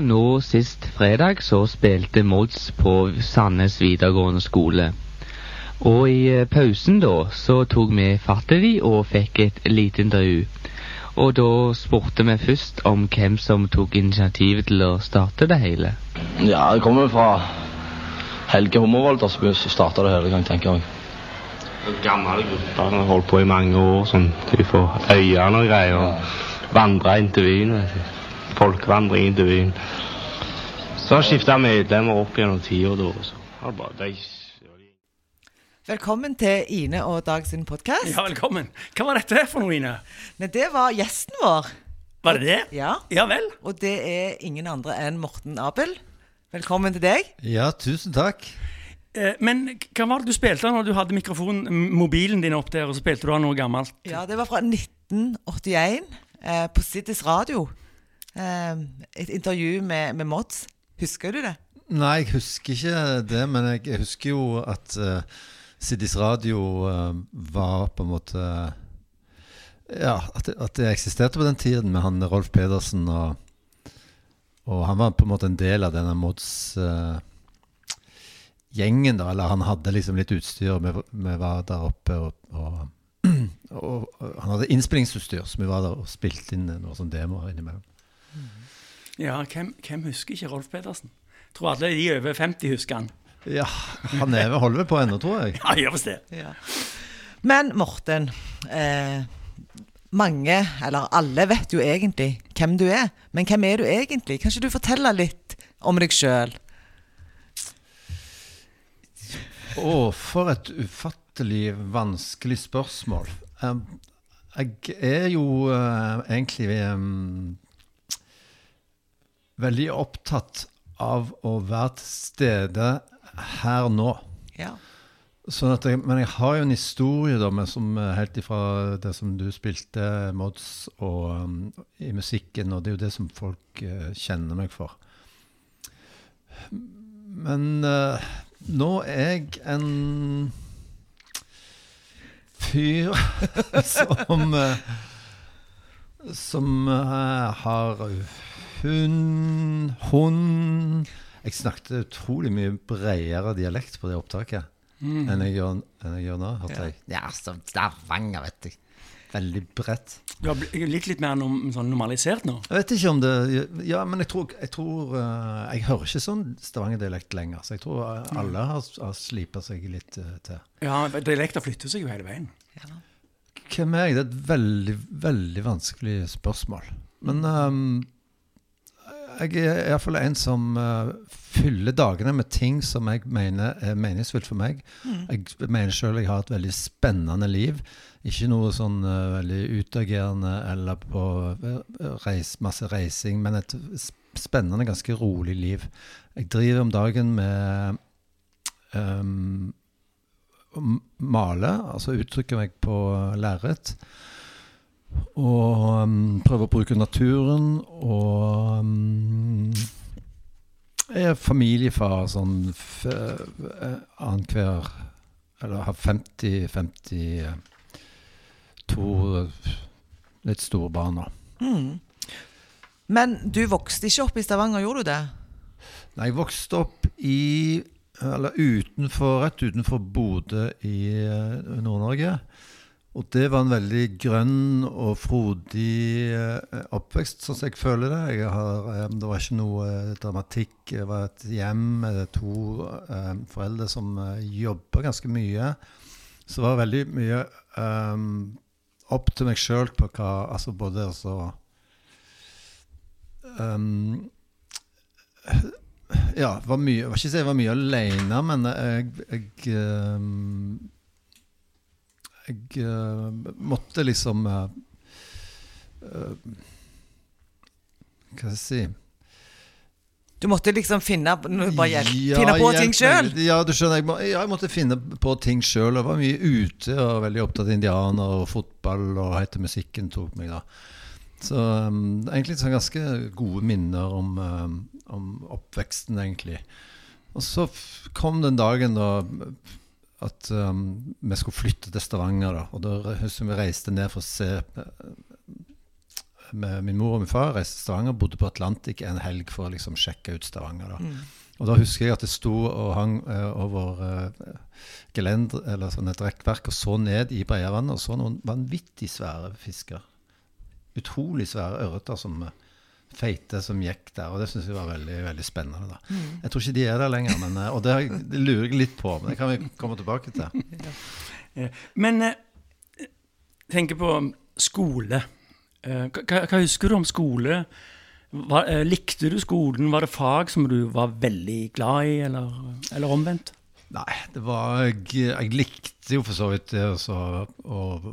Nå sist fredag så spilte Mods på Sandnes videregående skole. Og i eh, pausen da så tok vi fatt i de og fikk et lite intervju. Og da spurte vi først om hvem som tok initiativet til å starte det hele. Ja, det kommer fra Helge Hummervold som starta det hele, kan jeg tenke meg. Gammel gruppe som har holdt på i mange år. Sånn får øyene og greier. og Vandra inn til byen. Vet du. Folkevandring inn til byen. Så har skifta medlemmer opp gjennom da. de Velkommen til Ine og Dag sin podkast. Ja, velkommen. Hva var dette for noe, Ine? Det var gjesten vår. Var det det? Ja, Ja vel. Og det er ingen andre enn Morten Abel. Velkommen til deg. Ja, tusen takk. Eh, men hva var det du spilte når du hadde mikrofonen, mobilen din opp der, og så spilte du av noe gammelt? Ja, Det var fra 1981 eh, på Siddis Radio. Eh, et intervju med, med Mods. Husker du det? Nei, jeg husker ikke det, men jeg husker jo at uh, Siddis Radio uh, var på en måte Ja, at det, at det eksisterte på den tiden med han Rolf Pedersen, og, og han var på en måte en del av denne Mods-gjengen, da. Eller han hadde liksom litt utstyr, og vi, var der oppe, og, og, og han hadde innspillingsutstyr, så vi var der og spilte inn noen sånne demoer innimellom. Ja, hvem, hvem husker ikke Rolf Pedersen? Jeg Tror alle de over 50 husker han. Ja, han er, holder vel på ennå, tror jeg. Ja, gjør visst det. Ja. Men Morten, eh, mange, eller alle, vet jo egentlig hvem du er. Men hvem er du egentlig? Kan ikke du fortelle litt om deg sjøl? Å, for et ufattelig vanskelig spørsmål. Um, jeg er jo uh, egentlig um, veldig opptatt av å være til stede her nå. Ja. Sånn jeg, men jeg har jo en historie da, som, eh, helt ifra det som du spilte, Mods, og um, i musikken, og det er jo det som folk uh, kjenner meg for. Men uh, nå er jeg en fyr som uh, Som har hund, hun Jeg snakket utrolig mye bredere dialekt på det opptaket enn, jeg gjør, enn jeg gjør nå, hørte jeg. Ja, som Stavanger, vet jeg. Veldig bredt. Du har blitt litt, mer nom, sånn normalisert nå. Jeg vet ikke om det Ja, men jeg tror Jeg, tror, eh, jeg hører ikke sånn Stavanger-dialekt lenger, så jeg tror eh, alle har, har slipa seg litt eh, til. Ja, Dialekter flytter seg jo hele veien. Hvem er jeg? Det er et veldig, veldig vanskelig spørsmål. Men ehm, jeg er iallfall en som uh, fyller dagene med ting som jeg mener er meningsfullt for meg. Jeg mener sjøl jeg har et veldig spennende liv. Ikke noe sånn uh, veldig utagerende eller på eh, reis, masse reising, men et spennende, ganske rolig liv. Jeg driver om dagen med um, male, altså uttrykker meg på lerret. Og um, prøve å bruke naturen. Og um, jeg er familiefar sånn eh, annenhver Eller har 50 50 eh, To litt store barn nå. Mm. Men du vokste ikke opp i Stavanger, gjorde du det? Nei, jeg vokste opp i Eller utenfor, rett utenfor Bodø i eh, Nord-Norge. Og det var en veldig grønn og frodig eh, oppvekst, sånn som jeg føler det. Jeg har, eh, det var ikke noe eh, dramatikk. Det var et hjem med to foreldre som jobba ganske mye. Så det var veldig mye um, opp til meg sjøl på hva Altså både altså um, ja, var mye, jeg var ikke si jeg var mye alene, men jeg, jeg, ehm, jeg uh, måtte liksom uh, Hva skal jeg si Du måtte liksom finne, bare Ja, finne på ting sjøl? Ja, du skjønner, jeg, må, ja, jeg måtte finne på ting sjøl. Jeg var mye ute og veldig opptatt av indianer og fotball, og hva heter musikken tok meg da. Så um, egentlig sånn ganske gode minner om, um, om oppveksten, egentlig. Og så kom den dagen da at um, vi skulle flytte til Stavanger. da, Og da husker vi reiste ned for å se med min mor og min far reiste til Stavanger, bodde på Atlantic en helg for å liksom sjekke ut Stavanger. da. Mm. Og da husker jeg at det sto og hang uh, over uh, gelender, eller sånn et rekkverk og så ned i Breiavannet og så noen vanvittig svære fisker. Utrolig svære ørreter som eh, feite som gikk der, og det syns jeg var veldig veldig spennende. da. Mm. Jeg tror ikke de er der lenger, men, eh, og det, det lurer jeg litt på. Men det kan vi komme tilbake til. ja. Men eh, tenker på skole. Eh, Hva, hva husker du om skole? Var, eh, likte du skolen? Var det fag som du var veldig glad i, eller, eller omvendt? Nei, det var Jeg, jeg likte jo for så vidt det å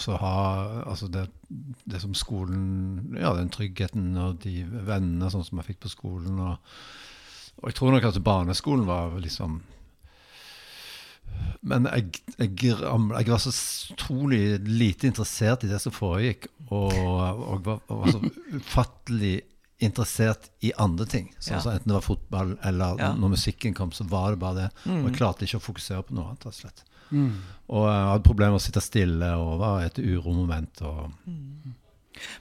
så- å og så ha altså det, det som skolen Ja, den tryggheten og de vennene sånn som jeg fikk på skolen. Og, og jeg tror nok at barneskolen var liksom Men jeg, jeg, jeg var så utrolig lite interessert i det som foregikk, og, og var, var så ufattelig interessert i andre ting. Så, Ja. altså, enten det var fotball eller Ja. når musikken kom, så var det bare det. Og Mm. jeg klarte ikke å fokusere på noe annet. rett og slett. Og jeg hadde problemer med å sitte stille og var et uromoment. Og,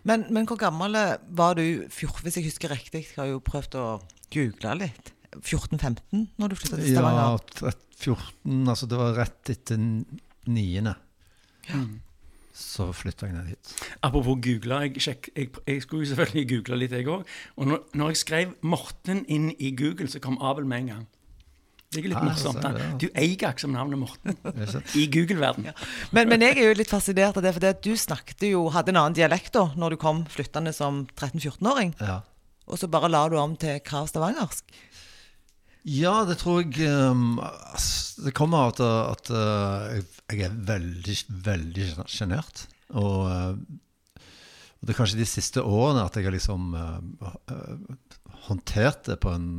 Men, men hvor gammel var du? fjor- Hvis jeg husker riktig, jeg har jo prøvd å google litt. 14-15 når du flytta til ja, Stavanger? Ja, 14, altså det var rett etter niende. niende. Så flytta jeg ned hit. Apropos google, jeg, sjekk, jeg, jeg skulle selvfølgelig google litt, jeg òg. Og når, når jeg skrev Morten inn i Google, så kom Abel med en gang. Det er litt Ah, morsomt. det, ja. Du eier ikke som navnet Morten i Google-verden. Men, men jeg er jo litt fascinert av det, for det at du snakket jo, hadde en annen dialekt da når du kom flyttende som 13-14-åring. Ja. Og så bare la du om til krav stavangersk. Ja, det tror jeg um, Det kommer av at, at uh, jeg, er veldig, veldig sjenert. Og, uh, og det er kanskje de siste årene at jeg har liksom uh, håndtert det på en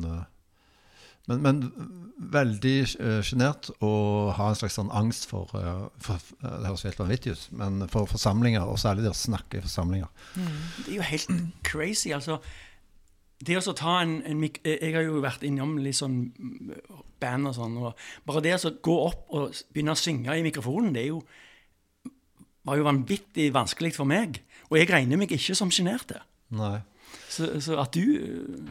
men, men veldig sjenert og har en slags sånn angst for, for Det høres helt vanvittig ut, men for forsamlinger, og særlig det å snakke i forsamlinger. Det er jo helt crazy, altså. Det å ta en, en Jeg har jo vært innom litt sånn band og sånn, og bare det å gå opp og begynne å synge i mikrofonen, det er jo var jo vanvittig vanskelig for meg. Og jeg regner meg ikke som sjenerte. Så, så at du øh,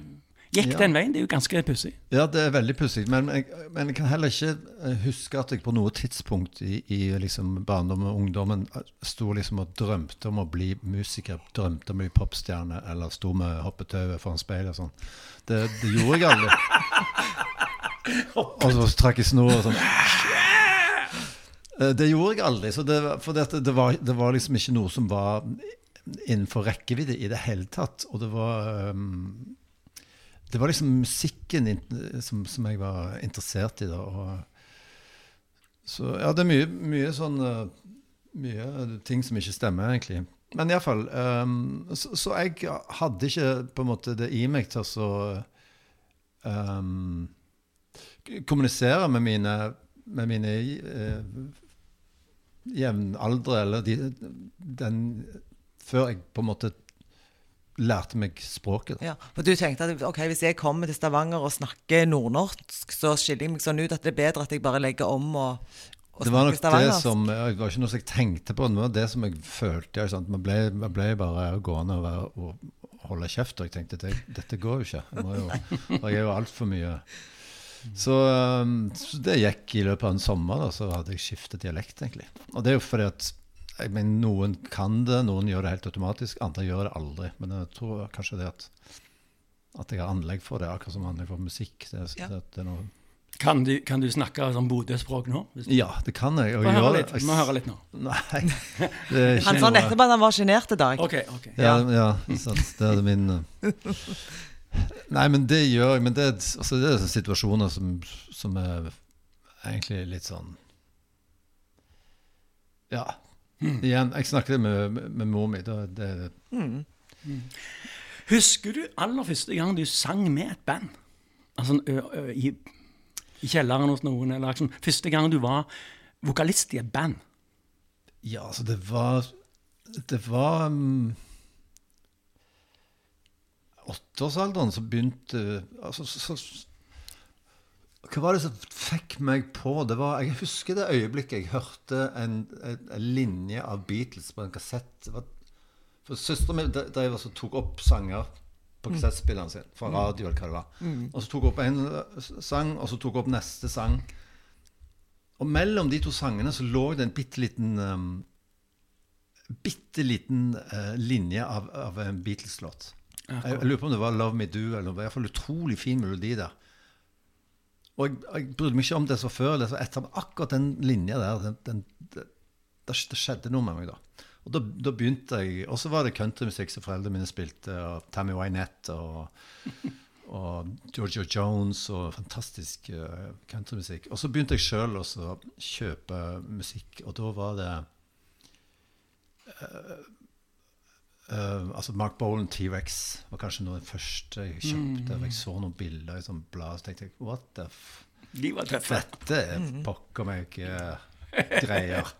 gikk Ja. den veien, det er jo ganske pussig. Ja, det er veldig pussig. Men, men jeg kan heller ikke eh, huske at jeg på noe tidspunkt i, i liksom barndommen og ungdommen eh, sto liksom og drømte om å bli musiker, drømte om å bli popstjerne, eller sto med hoppetauet foran speilet og sånn. Det, det gjorde jeg aldri. og så trakk jeg snor og sånn. Eh, Det gjorde jeg aldri. Så det, for det, det, var, det var liksom ikke noe som var innenfor rekkevidde i det hele tatt. Og det var um, det var liksom musikken som, som jeg var interessert i. da. Og, så ja, det er mye, mye sånn eh, Mye ting som ikke stemmer, egentlig. Men iallfall um, så, så jeg hadde ikke på en måte det i meg til å så um, kommunisere med mine, med mine uh, jevnaldre, eller de, den Før jeg på en måte lærte meg språket. da. Ja, for du tenkte at ok, hvis jeg kommer til Stavanger og snakker nordnorsk, så skiller jeg meg sånn ut at det er bedre at jeg bare legger om og, og Det var nok det som Det var ikke noe som jeg tenkte på, det var det som jeg følte. Ja, sant? Man, ble, man ble bare gående og, være, og holde kjeft. Og jeg tenkte det, dette går jo ikke. Jeg, jo, jeg er jo altfor mye. Så, um, så det gikk i løpet av en sommer, da, så hadde jeg skiftet dialekt, egentlig. Og det er jo fordi at jeg mener, noen kan det, noen gjør det helt automatisk, andre gjør det aldri. Men jeg tror kanskje det at, at jeg har anlegg for det, akkurat som anlegg for musikk. Det, Ja. det, det er noe Kan du, kan du snakke sånn Bodø-språk nå? Hvis- Ja, det kan jeg. og høre gjør litt. det. Vi må høre litt nå. Nei. Det er ikke Han sa nettopp at han var sjenert i dag. OK. ok. Ja, ja sant, det er min eh. Nei, men det gjør jeg. Men det, er- altså, det er situasjoner som, som er egentlig litt sånn Ja. Igjen, jeg snakket med, med, med mor mi. Da, det, Husker du aller første gang du sang med et band? Altså ø, ø, i, i kjelleren hos noen, eller liksom, første gang du var vokalist i et band? ja, altså, det var Det var um, Åtteårsalderen så begynte altså, så, så, Hva var det som fikk meg på? Det var, jeg husker det øyeblikket jeg hørte en, en, en linje av Beatles på en kassett. Var For Søsteren min drev altså tok opp sanger på kassettspilleren sin fra radio, eller hva det var. Og så tok hun opp en eh, sang, og så tok hun opp neste sang. Og mellom de to sangene så lå det en bitte liten um, Bitte liten uh, linje av, av en Beatles-låt. Jeg, jeg lurer på om det var 'Love Me Do', eller i hvert fall utrolig fin melodi der. Og jeg, jeg brydde meg ikke om det så før eller så etter, men akkurat den linja der, den, den, det, det skjedde noe med meg da. Og da, da begynte jeg Og så var det countrymusikk som foreldrene mine spilte, og Tammy Wynette og, og Georgia Jones og fantastisk uh, countrymusikk. Og så begynte jeg sjøl å kjøpe musikk, og da var det Uh, altså Mark Bolan T-rex var kanskje noe av det første jeg kjøpte. Jeg så noen bilder i sånn blad, så tenkte jeg what the f... De var tøffe. Dette er pokker meg uh, greier.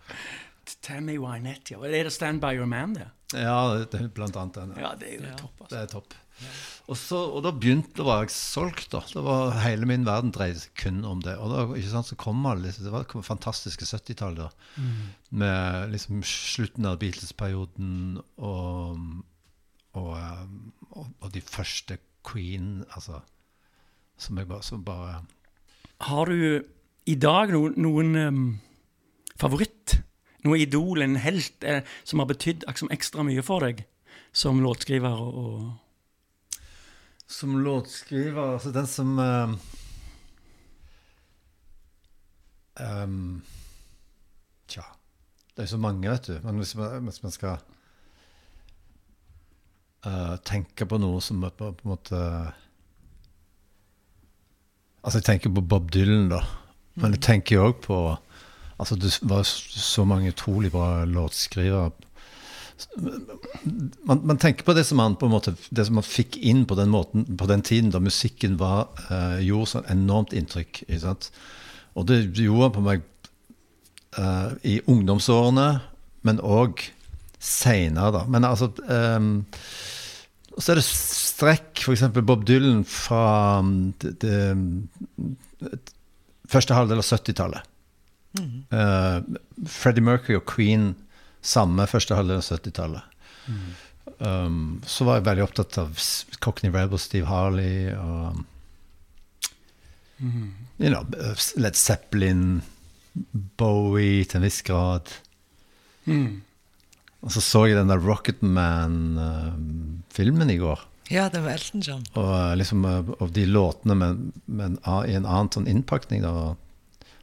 Tammy Wynette, ja. Er det Stand By Your Man, det? Ja, det er blant annet den. Ja, det er jo topp, altså. Det er topp. Og, så, og da begynte det var jeg solgt. da. Det var, hele min verden dreide seg kun om det. Og da, ikke sant, så kom alle Det var det fantastiske 70-tallet. da, Med liksom slutten av Beatles-perioden og, og, um, og, de første Queen altså, Som jeg bare, som bare Har du i dag noen, noen um, favoritt? Noe idol, en helt, eh, som har betydd liksom ekstra mye for deg som låtskriver og Som låtskriver Altså den som um, um, Tja Det er jo så mange, vet du. Men hvis man, hvis man skal uh, tenke på noe som på, på en måte Altså, jeg tenker på Bob Dylan, da. Men jeg tenker jo òg på Altså, det var så mange utrolig bra låtskrivere man, man tenker på det som man på en måte Det som man fikk inn på den måten på den tiden da musikken var, uh, gjorde sånn enormt inntrykk. Og det gjorde på meg uh, i ungdomsårene, men òg seinere, da. Men altså um, Så er det strekk, f.eks. Bob Dylan fra um, det, det, første halvdel av 70-tallet. Eh, Freddie Mercury og Queen samme første halvdel av 70-tallet. Um, så var jeg veldig opptatt av Cockney Rebel, Steve Harley og you know, Led Zeppelin, Bowie til en viss grad. Og så så jeg den der Rocketman-filmen i går. Ja, det var Elton John. Og eh, liksom eh, og de låtene med, med en, i en annen sånn innpakning. Da.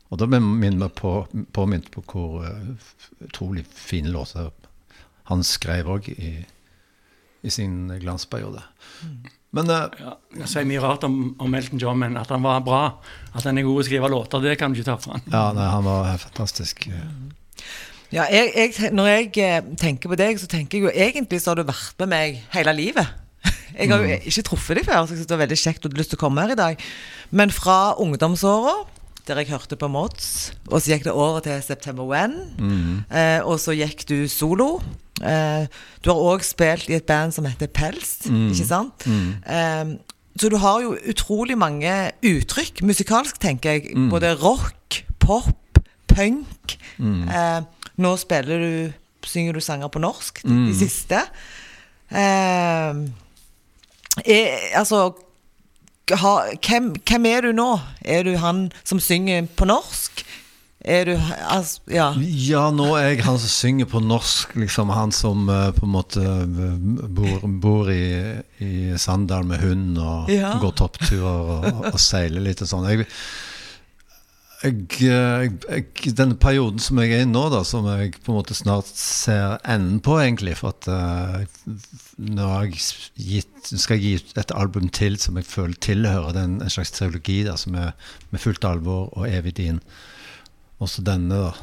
Og da ble jeg på, påminnet på hvor eh, utrolig fine låter han skrev òg i, i sin glansperiode. Men uh, ja, Jeg sier mye rart om, om Elton John, men at han var bra, at han er god til å skrive låter, det kan du ikke ta fra han. ja, nei, han var fantastisk. Ja, jeg, jeg, når jeg eh, tenker på deg, så tenker jeg jo egentlig så har du vært med meg hele livet. Jeg har jo ikke truffet deg før, så jeg synes det var veldig kjekt og du hadde lyst til å komme her i dag. Men fra ungdomsåra, der jeg hørte på Mods, og så gikk det over til September When, eh, og så gikk du solo. Eh, du har òg spilt i et band som heter Pels, ikke sant? Eh, så du har jo utrolig mange uttrykk musikalsk, tenker jeg. Både rock, pop, punk. Eh, nå spiller du Synger du sanger på norsk, de, de siste. Eh, er, altså ha, hvem, hvem er du nå? Er du han som synger på norsk? Er du altså, Ja. Ja, nå er jeg han som synger på norsk, liksom. Han som uh, på en måte eh, bor, bor i, i Sandal med hund og Ja. går toppturer og, og seiler litt og sånn. Jeg, jeg, jeg, jeg, denne perioden som jeg er i nå, da, som jeg på en måte snart ser enden på, egentlig, for at uh, nå har jeg gitt, skal jeg gi ut et album til som jeg føler tilhører den, en slags trilogi der, som er med fullt alvor og evig din. Også denne, da.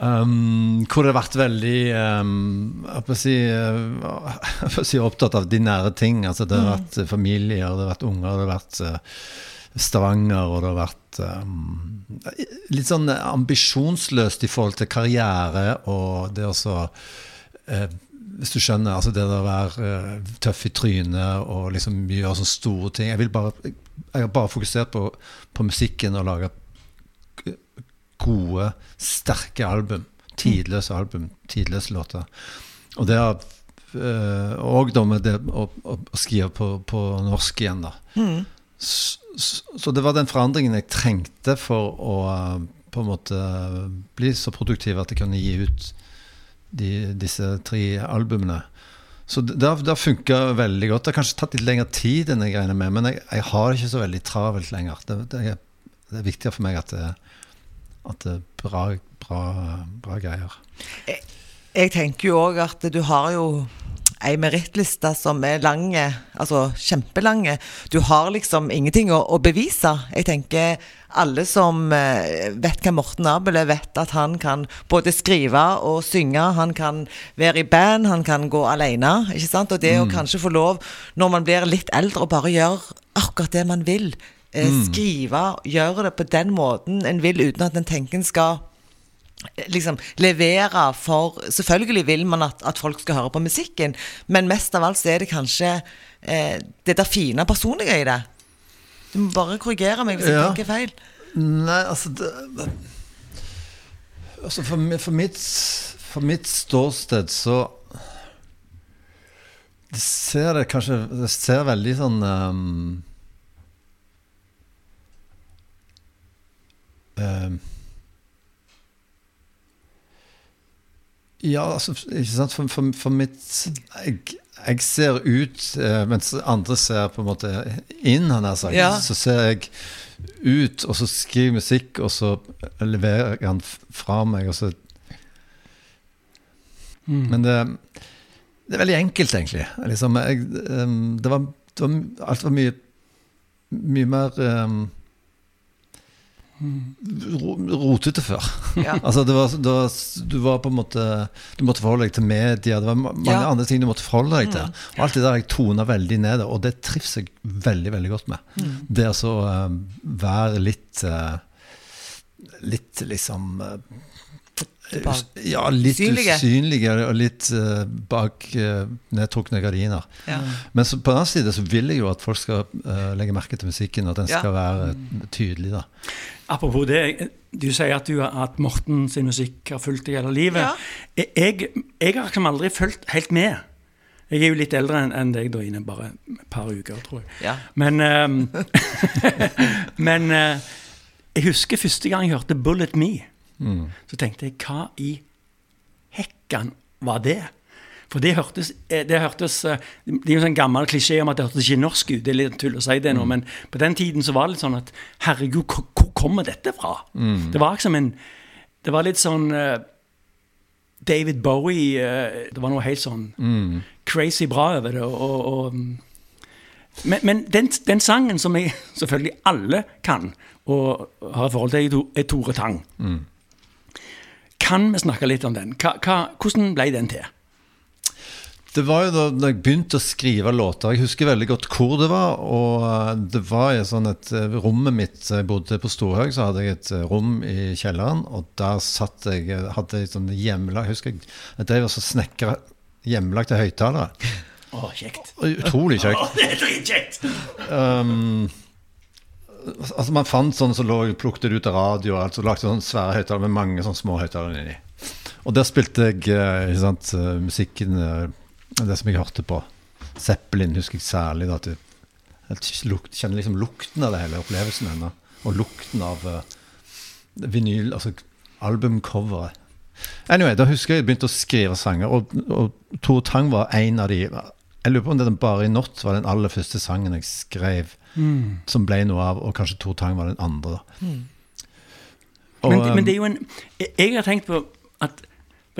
Um, hvor det har vært veldig um, jeg si, uh, jeg si opptatt av de nære ting. Altså, det har vært uh, familier, det har vært unger, det har vært uh, Stavanger, og det har vært um, litt sånn ambisjonsløst i forhold til karriere og det å så uh, Hvis du skjønner, altså det å være uh, tøff i trynet og liksom gjøre sånne store ting. Jeg, vil bare, jeg har bare fokusert på, på musikken og laga gode, sterke album. Tidløse album, tidløse låter. Og det har òg Og da med det å, å, å skrive på, på norsk igjen, da. Så, så det var den forandringen jeg trengte for å eh, på en måte bli så produktiv at jeg kunne gi ut de, disse tre albumene. Så det har, funka veldig godt. Det har kanskje tatt litt lengre tid enn jeg regner med, men jeg, jeg har det ikke så veldig travelt lenger. Det, det, er, det er viktigere for meg at det, at det er bra, bra, bra greier. Jeg tenker jo òg at du har jo ei merittliste som er lang, altså kjempelange. Du har liksom ingenting å, å bevise. Jeg tenker alle som eh, vet hvem Morten Abel er, vet at han kan både skrive og synge. Han kan være i band, han kan gå alene. Ikke sant? Og det å kanskje få lov, når man blir litt eldre, å bare gjøre akkurat det man vil. Eh, Skrive, gjøre det på den måten en vil, uten at en tenker en skal liksom levere for Selvfølgelig vil man at, at folk skal høre på musikken, men mest av alt så er det kanskje eh, det der fine personlige i det. Du må bare korrigere meg hvis jeg Ja. tenker feil. Nei, altså det, altså for, for, mitt, for mitt ståsted så Det ser det kanskje Det ser veldig sånn um, um, Ja, altså, ikke sant For, for, for mitt jeg, jeg ser ut, eh, mens andre ser på en måte inn, han har sagt. Ja. Så ser jeg ut, og så skriver jeg musikk, og så leverer jeg den fra meg, og så Men det, det er veldig enkelt, egentlig. Liksom, jeg, det, var, det var Alt var mye Mye mer ro, rotete før. Ja. altså det var, det var, du var på en måte Du måtte forholde deg til media. Det var mange Ja. andre ting du måtte forholde deg til. Og alt det der jeg tona veldig ned, og det trives jeg veldig veldig godt med. Det å så uh, være litt uh, Litt liksom uh, Ja, litt Usynlige. usynlige og litt bak nedtrukne gardiner. Ja. Men så på den annen side så vil jeg jo at folk skal legge merke til musikken, og at den skal være eh, tydelig. da Apropos det, du sier at, du, at Morten sin musikk har fulgt deg hele livet. Ja. Jeg, jeg har liksom aldri fulgt helt med. Jeg er jo litt eldre enn deg, da, innen bare et par uker, tror jeg. Ja. Men, um, men uh, jeg husker første gang jeg hørte 'Bullet Me'. Så tenkte jeg, hva i hekkan var det? For det hørtes, eh, det hørtes eh, Det er jo en sånn gammel klisjé om at det hørtes ikke norsk ut. Det er litt tull å si det nå, men på den tiden så var det litt sånn at Herregud, hvor, hvor kommer dette fra? Det var liksom en Det var litt sånn eh, David Bowie Det var noe helt sånn crazy bra over det. Og, og, og, men men den, den sangen som jeg, selvfølgelig alle kan og har et forhold til, er Tore Tang. Kan vi snakke litt om den? Hva, hva, hvordan ble den til? Det var jo da da jeg begynte å skrive låter. Jeg husker veldig godt hvor det var. Og eh, det var i sånn et eh, rommet mitt Jeg bodde på Storhaug, så hadde jeg et eh, rom i kjelleren. Og der satt jeg hadde jeg sånn hjemmelag Husker jeg drev og snekra hjemmelagte høyttalere. Å, kjekt. Utrolig kjekt. Oh, det er dritkjekt! Um, altså Man fant sånne som lå plukket ut av radio, og alt, så lagde sånne svære høyttalere med mange sånne små høyttalere inni. Og der spilte jeg sant, musikken Det som jeg hørte på. Zeppelin husker jeg særlig. Da, at jeg, kjenner liksom lukten av det hele, opplevelsen ennå. Og lukten av uh, vinyl, altså albumcoveret. Anyway, da husker jeg jeg begynte å skrive sanger, og, og Tore Tang var en av de Jeg lurer på om det bare i natt var den aller første sangen jeg skrev som ble noe av, og kanskje Tore Tang var den andre. da. Og, Men, men det er jo en Jeg, har tenkt på at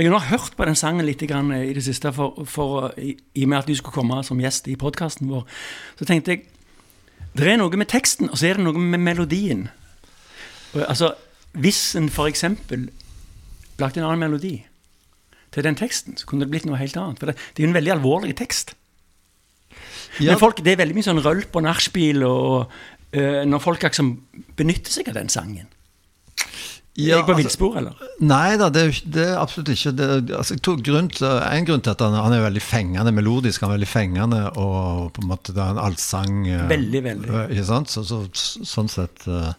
Jeg har hørt på den sangen litt grann i det siste, for, for, i, i og med at du skulle komme som gjest i podkasten vår. Så tenkte jeg Det er noe med teksten, og så er det noe med melodien. Altså, Hvis en f.eks. lagde en annen melodi til den teksten, så kunne det blitt noe helt annet. For det, det er jo en veldig alvorlig tekst. ja, Men folk, det er veldig mye sånn rølp og nachspiel og eh, når folk liksom benytter seg av den sangen. ja, er jeg på altså- eller? Nei da, det er, det absolutt ikke det, altså, grunn til, En grunn til at han, han er veldig fengende melodisk, han er veldig fengende, og på en måte det er en allsang. eh, Veldig, veldig. Ikke sant? Så, så, sånn sett eh,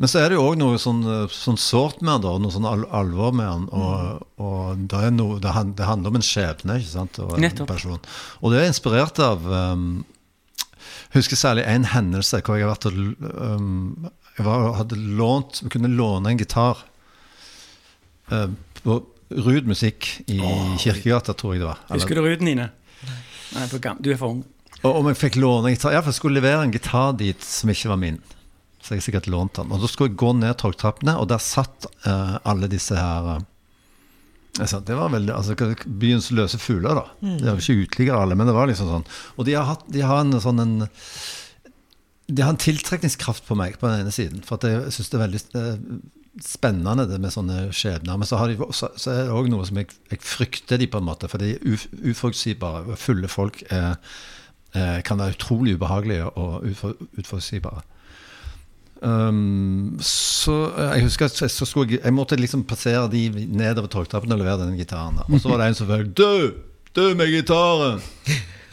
Men så er det jo òg noe sånn, eh, sånn sårt med han, da, noe sånn al alvor med han. Og, og det, er noe, det, han, det handler om en skjebne ikke sant? og en Nettopp. person. Og det er inspirert av um, Jeg husker særlig en hendelse hvor jeg og um, Jeg var, hadde lånt, kunne låne en gitar på Ruud Musikk i Kirkegata, tror jeg det var. Eller- Husker du Ruud, Nine? Nei, du er for ung. og om jeg fikk låne gitar Ja, for jeg skulle levere en gitar dit som ikke var min. Så jeg sikkert lånte den. Og da skulle jeg gå ned torgtrappene, og der satt uh, alle disse her uh, jeg sa, Det var veldig, altså byens løse fugler, da. Det er ikke uteliggere alle, men det var liksom sånn. Og de har, hatt, de har en sånn en De har en tiltrekningskraft på meg på den ene siden. For at jeg syns det er veldig eh, spennende det med sånne skjebner. Men så, de, så, så er det òg noe som jeg, jeg frykter de på en måte. For de uf, uforutsigbare. Fulle folk eh, eh, kan være utrolig ubehagelige og ufor, uforutsigbare. Um, så eh, jeg husker at jeg, jeg, jeg måtte liksom passere de nedover togtrappene og levere den gitaren. Og så var det en som følte Du! Du med gitaren!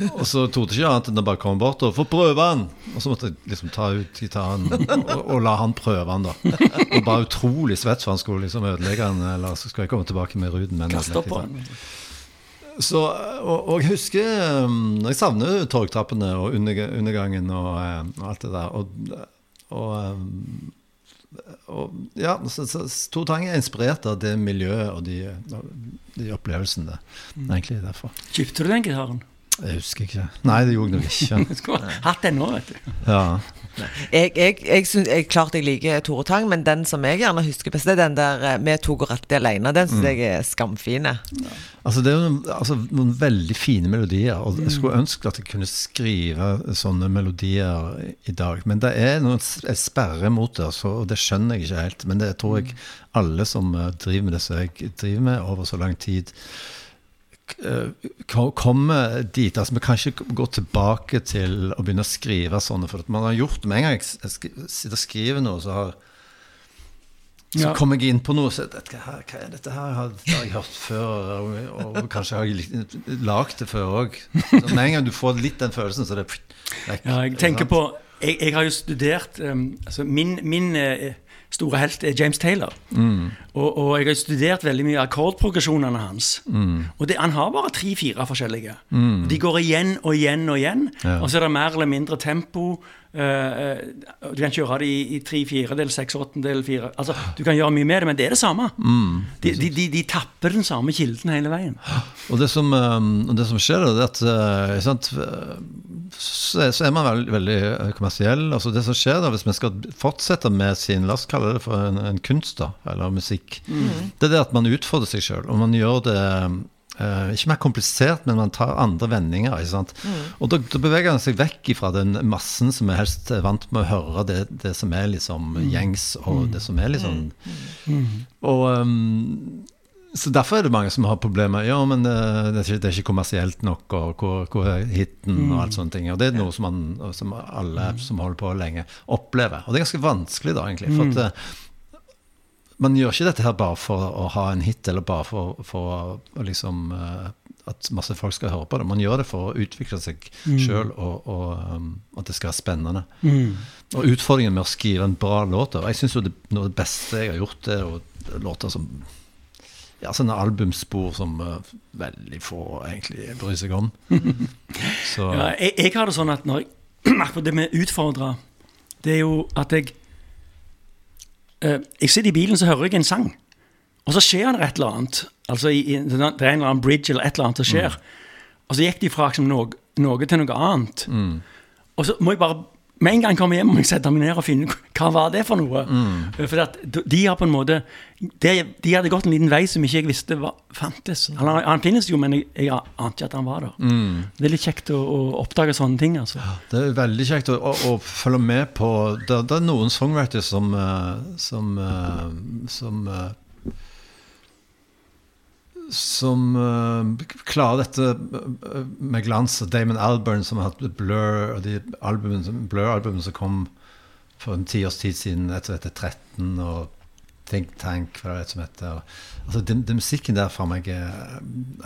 Og så torde ikke annet enn å bare komme bort og få prøve han. Og så måtte jeg liksom ta ut gitaren og, og la han prøve han, da. Og bare utrolig svett, for han skulle liksom ødelegge han, Eller så skal jeg komme tilbake med Ruden. men en Kast ødelagt opp på gitar. Så, og, og jeg husker um, Jeg savner torgtrappene og undergangen og, eh, og alt det der. Og, og, um, ja, så, så Tor Tang er inspirert av det miljøet og de, de opplevelsene. Egentlig derfor. Kjøpte du den gitaren? Jeg husker ikke. Nei, det gjorde jeg nok ikke. Skulle hatt den nå, vet du. Ja. Jeg, jeg, jeg, synes, jeg klart jeg liker Tore Tang, men den som jeg gjerne husker best, det er den der eh, 'Vi to går alltid alene'. Den syns jeg er skamfine. Altså, det er jo noen, altså, noen veldig fine melodier. Og jeg skulle ønske at jeg kunne skrive sånne melodier i- dag. Men det er noen sperre mot det, så, og det skjønner jeg ikke helt. Men det tror jeg alle som eh, driver med det som jeg driver med over så lang tid, eh, ko- kommer dit. Altså, vi kan ikke gå tilbake til å begynne å skrive sånne. For at man har gjort Med en gang jeg sitter og skriver noe, så har så Ja. kommer jeg inn på noe sier dette her, hva er dette her? Har, det har jeg hørt før, og, og kanskje har jeg lagd det før òg. Med en gang du får litt den følelsen, så er det vekk. Ja, jeg tenker på Jeg, jeg har jo studert um, altså Min, min uh, store helt er James Taylor. Og, og jeg har studert veldig mye akkordprogresjonene hans. Og det, han har bare tre-fire forskjellige. De går igjen og igjen og igjen. Ja. Og så er det mer eller mindre tempo. eh, eh, du kan kjøre det i, i tre firedel, seks åttendel, fire Altså, Du kan gjøre mye med det, men det er det samme. De, de, de, de tapper den samme kilden hele veien. Og det som, um, det som skjer, er at uh, sant, uh, så, er- man veldig, veldig uh, kommersiell. Altså det som skjer da, Hvis man skal fortsette med sin la oss kalle det for en, en kunst, da, eller musikk, det er det at man utfordrer seg sjøl. Og man gjør det uh, ikke mer komplisert, men man tar andre vendinger. ikke sant? Og da, da beveger man seg vekk fra den massen som er helst vant med å høre det, det som er liksom gjengs, og det som er liksom Og um, så Derfor er det mange som har problemer. Ja, men uh, det, er ikke, det er ikke kommersielt nok, og hvor, hvor er hiten, og alt sånne ting. Og det er noe som, man, som alle som holder på lenge, opplever. Og det er ganske vanskelig, da, egentlig. For at eh, man gjør ikke dette her bare for å ha en hit, eller bare for, for liksom eh, at masse folk skal høre på det. Man gjør det for å utvikle seg sjøl, og, og um, at det skal være spennende. Og utfordringen med å skrive en bra låt og Jeg syns noe av det beste jeg har gjort, er jo låter som ja, sånne albumspor som uh, veldig få egentlig bryr seg om. Så Ja, jeg, jeg har det sånn at når jeg det med utfordre, det er jo at jeg Jeg sitter i bilen, så hører jeg en sang. Og så skjer det et eller annet. Altså i, Det er en eller annen bridge eller et eller annet som skjer. Og så gikk de fra liksom, noe, noe til noe annet. Og så må jeg bare med en gang komme hjem må jeg sette meg ned og finne hva var det for noe. For at de- har på en måte de, de hadde gått en liten vei som ikke jeg visste var, fantes. Han, han finnes jo, men jeg, jeg ante ikke at han var der. Det er litt kjekt å, å oppdage sånne ting. altså. det er veldig kjekt å, å, å følge med på Det, det er noen songwriters som eh, som, eh, som eh, som uh, klarer dette eh, med glans. Damon Alburn, som har hatt Blur, og de albumene som- Blur-albumene som kom for en tiårs tid siden, etter heter 13, og Think Tank, hva det er som heter. Altså, den, den musikken der for meg er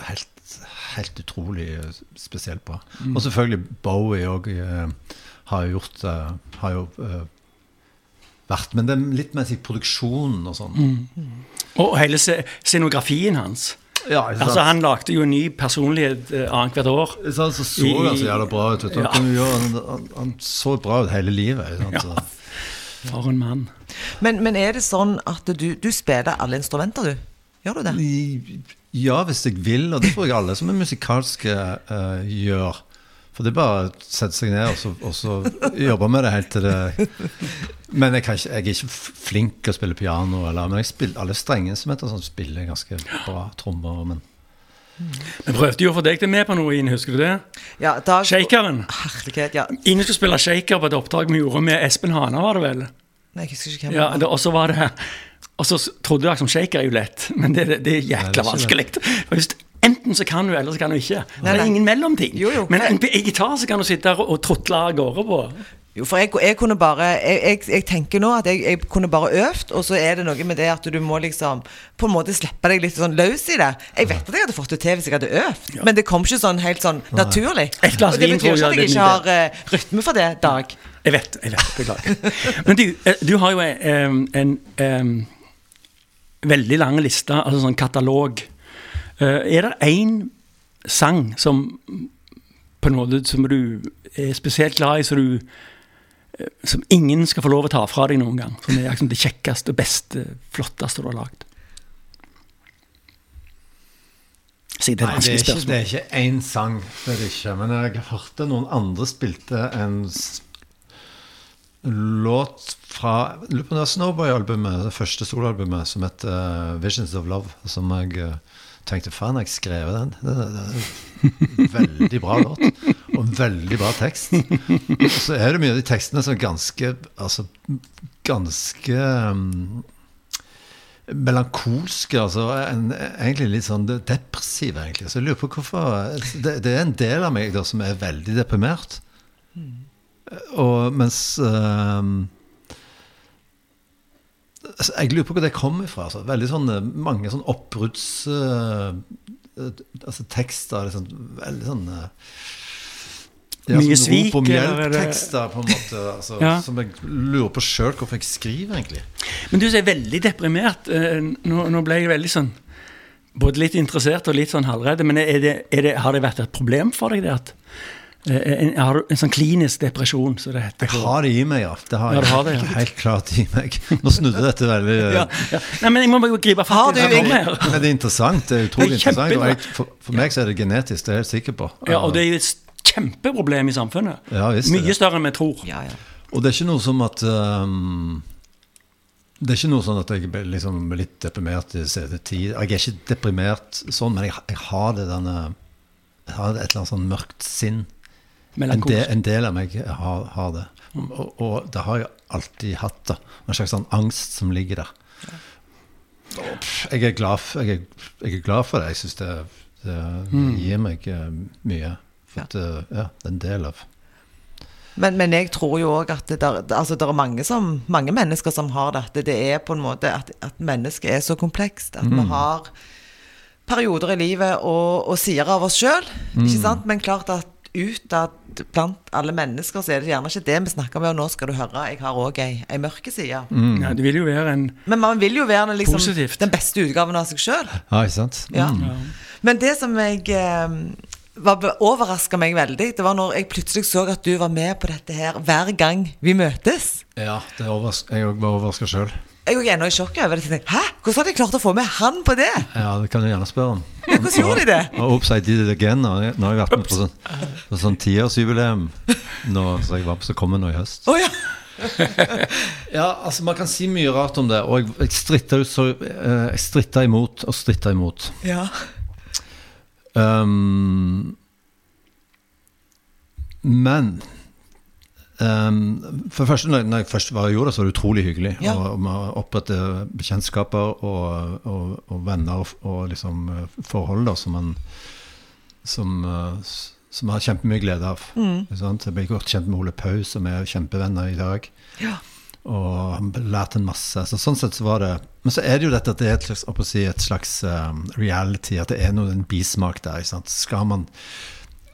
helt, helt utrolig eh, spesielt bra. Og selvfølgelig Bowie òg har jo gjort uh, Har jo eh, vært. Men det er litt med produksjonen og sånn. Mm. Og hele scenografien hans. Ja, ikke sant? Altså, Han lagde jo en ny personlighet eh, annethvert år. Så, så så han så jævla bra ut. vet du. Han, Ja. han, han, han så bra ut hele livet. Ikke sant? Ja. For en mann. Men, men er det sånn at du, du spiller alle instrumenter, du? Gjør du det? Ja, hvis jeg vil, og det tror jeg alle som er musikalske uh, gjør. For det er bare å sette seg ned og så, og så jobbe med det helt til det Men jeg, kan ikke, jeg er ikke flink til å spille piano, eller, men jeg spiller alle strengeinstrumenter sånn, spiller jeg ganske bra. Trommer, men Vi prøvde jo å få deg til med på noe, Ine, husker du det? Ja, da, Shakeren. Herlighet, ja. Ine skulle spille shaker på et oppdrag vi gjorde med Espen Hana, var det vel? Nei, jeg husker ikke hvem Ja, det. Og så var det Og så trodde jeg som shaker er jo lett, men det, det, det er Nei, det jækla er vanskelig. Hvis, enten så kan du, eller så kan du ikke. Nei, det er ingen mellomting. Jo, jo. Men en, gitar så kan du sitte der og, trotle av gårde på. Jo, for jeg, jeg kunne bare jeg, jeg, jeg tenker nå at jeg, jeg kunne bare øvd, og så er det noe med det at du må liksom på en måte slippe deg litt sånn løs i det. Jeg vet at jeg hadde fått det til hvis jeg hadde øvd, men det kom ikke sånn helt sånn naturlig. Et glass og det betyr tror ikke at jeg ikke har uh, rytme for det, Dag. Jeg vet, jeg vet, beklager. Men du, eh, du har jo en, en, en veldig lang liste, altså sånn katalog. Eh, Er det én sang som på en måte som du er spesielt glad i, som du eh, som ingen skal få lov å ta fra deg noen gang? Som er liksom det kjekkeste, beste, flotteste du har lagd? Si det, Nei, det er ikke, det er ikke én sang, det er det ikke. Men jeg hørte noen andre spilte en låt fra lurer på Snowboy-albumet, det første soloalbumet, som heter eh, Visions of Love. Som jeg tenkte faen, jeg skrev den. Det, det, det veldig bra låt. Og en veldig bra tekst. Og så er det mye av de tekstene som er ganske Altså ganske um, melankolske, altså en, egentlig litt sånn depressive, egentlig. Så jeg lurer på hvorfor Det, det er en del av meg da som er veldig deprimert. Og mens altså, Jeg lurer på hvor det kommer fra. Altså. Veldig sånne, mange sånn oppbrudds... eh, eh, altså tekster liksom, Veldig sånn eh, ja, Mye sånn svik, Rop om er hjelp-tekster, på en måte. Altså, Ja. Som jeg lurer på sjøl hvorfor jeg skriver, egentlig. Men du som er veldig deprimert. eh, Nå, nå ble jeg veldig sånn Både litt interessert og litt sånn halvredd. Men er det, er det, har det vært et problem for deg, det at eh, en, Har en sånn klinisk depresjon, som det heter? Jeg har det i meg, ja. Det har Ja, det har det, ja. helt klart i meg. Nå snudde dette veldig eh, ja, ja. Nei, men jeg må bare gripe fatt i det Men det er interessant. Det er utrolig Det er interessant. Og jeg, for, for meg så er det genetisk, det er jeg helt sikker på. Ja, og det er jo et kjempeproblem i samfunnet. Ja, visst Mye det. større enn vi tror. Ja, ja. Og det er ikke noe som at um, Det er ikke noe sånn at jeg blir liksom litt deprimert i CD10. Jeg er ikke deprimert sånn, men jeg, jeg har det denne Jeg har et eller annet sånn mørkt sinn. En, del- en del av meg har, har det. Og, og det har jeg alltid hatt. da En slags sånn angst som ligger der. Jeg er glad, for, jeg er, jeg er glad for det. Jeg syns det, det gir meg eh, mye. For at, eh, ja, det er en del av Men, men jeg tror jo òg at det der, altså, der er mange, som, mange mennesker som har det. At det er på en måte at, at mennesket er så komplekst. At vi har perioder i livet og, og sider av oss sjøl. Sant? Men klart at utad blant alle mennesker så er det gjerne ikke det vi snakker om. Og nå skal du høre, jeg har òg ei, ei mørke side. Ja, det vil jo være en Men man vil jo være liksom, den beste utgaven av seg sjøl. Ja, ikke sant? Ja. Mm. Men det som jeg eh, overraska meg veldig, det var når jeg plutselig så at du var med på dette her hver gang vi møtes. Ja, det overras jeg òg var overraska sjøl. Jeg jo ennå i sjokk over det. Hæ? Hvordan har de klart å få med han på det? Ja, det kan du gjerne spørre om. Ja, hvordan gjorde de det? Og Oops, I did it again. Nå har jeg- nå har jeg vært med på sånn, på sånn tiårsjubileum så jeg var på, som kommer nå i høst. Oh, ja. Ja, altså Man kan si mye rart om det, og jeg, jeg stritta ut så eh, Jeg stritta imot og stritta imot. ja. Um, men um, For første, når, når jeg først var i jorda, så var det utrolig hyggelig. Ja. Og, og man opprette bekjentskaper og, og, og venner og, og liksom eh, forhold da, som man som, eh, som har kjempemye glede av. Mm. sant? Jeg ble godt kjent med Ole Paus, som er kjempevenner i dag. Ja. Og han lærte en masse. Så sånn sett så var det Men så er det jo dette at det er et slags, si, et slags um, reality, at det er noe, en bismak der. Skal man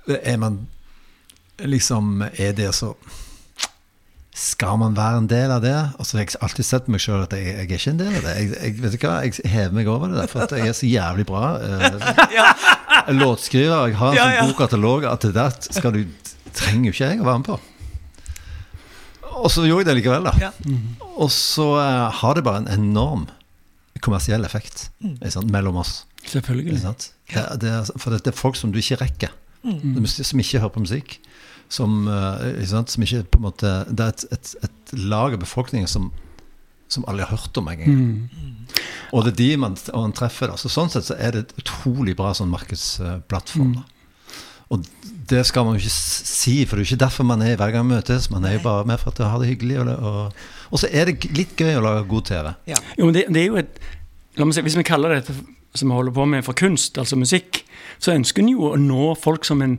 Er man liksom Er det så skal man være en del av det? Altså, jeg har alltid sett meg sjøl at jeg, jeg er ikke en del av det. Jeg, jeg, vet du hva, jeg hever meg over det der, for at jeg er så jævlig bra. Eh, låtskriver, jeg har en Ja, sånn ja. god katalog at det der skal du, trenger jo ikke jeg å være med på. Og så gjorde jeg det likevel, da. Ja. Og så uh, har det bare en enorm kommersiell effekt Mm. sant, mellom oss. Selvfølgelig. Det, det, er- for det er folk som du ikke rekker. Mm. Som ikke hører på musikk. Som, eh, ikke sant? som ikke på en måte Det er et, et, et lag av befolkningen som, som aldri har hørt om engang. Mm. Og det er de man, man treffer. Da. Så sånn sett så er det et utrolig bra sånn markedsplattform. Da. Og det skal man jo ikke si, for det er jo ikke derfor man er hver gang vi møtes. Man er jo bare med for at å ha det hyggelig. Og, og, og så er det litt gøy å lage god TV. Ja. Jo, men det, det er jo et La meg si, Hvis vi kaller dette som vi holder på med for kunst, altså musikk, så ønsker en jo å nå folk som en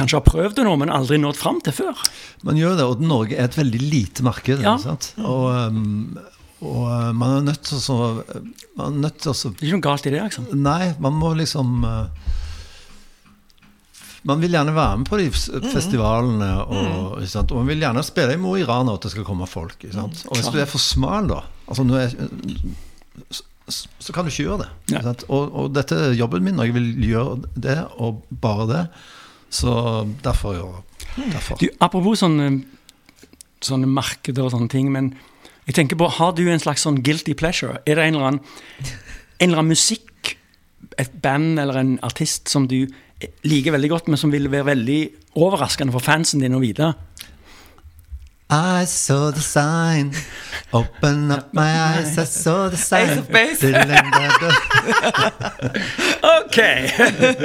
kanskje har prøvd det nå, men aldri nådd fram til før. Man gjør det, og Norge er et veldig lite marked. Ja. Og, um, og uh, man er nødt til å Man er nødt til å Det er ikke noe galt i det. liksom. Nei, man må liksom uh, Man vil gjerne være med på de festivalene, og, sant? og man vil gjerne spille i Mo i Rana at det skal komme folk. Og hvis du er for smal, da altså er, så, kan du ikke gjøre det. Og, og dette er jobben min, og jeg vil gjøre det, og bare det. Så derfor jo, derfor. Du, apropos sånne, sånne markeder og sånne ting, men jeg tenker på, har du en slags sånn guilty pleasure? Er det en eller annen, en eller annen musikk, et band eller en artist som du liker veldig godt, men som vil være veldig overraskende for fansen din å vite? I saw the sign. Open up my eyes, I saw the sign. Ace of Base. Ok!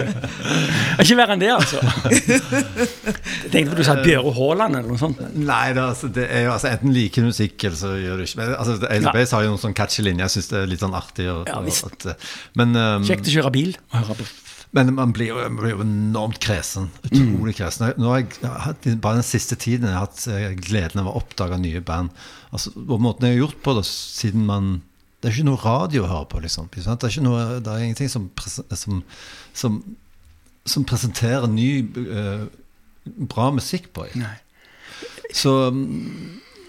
ikke verre enn det, altså. Jeg tenkte du sa Bjøre Haaland eller noe sånt. Nei, det, altså, det er jo altså, enten liker musikk, eller så gjør du ikke Men, altså, Ace Ja. of Base har jo noen sånn catchy linjer. Jeg syns det er litt sånn artig. Og, Ja, og, visst. at, eh, men, um, Kjekt å kjøre bil og høre på. Men man blir, jo, man blir jo enormt kresen. Utrolig kresen. Nå har jeg, jeg bare den siste tiden jeg har hatt eh, gleden av å oppdage nye band. Altså, og måten jeg har gjort på det siden man Det er ikke noe radio å høre på, liksom. Det er, ikke noe, det er ingenting som, som, som, som presenterer ny, uh, bra musikk på. Så,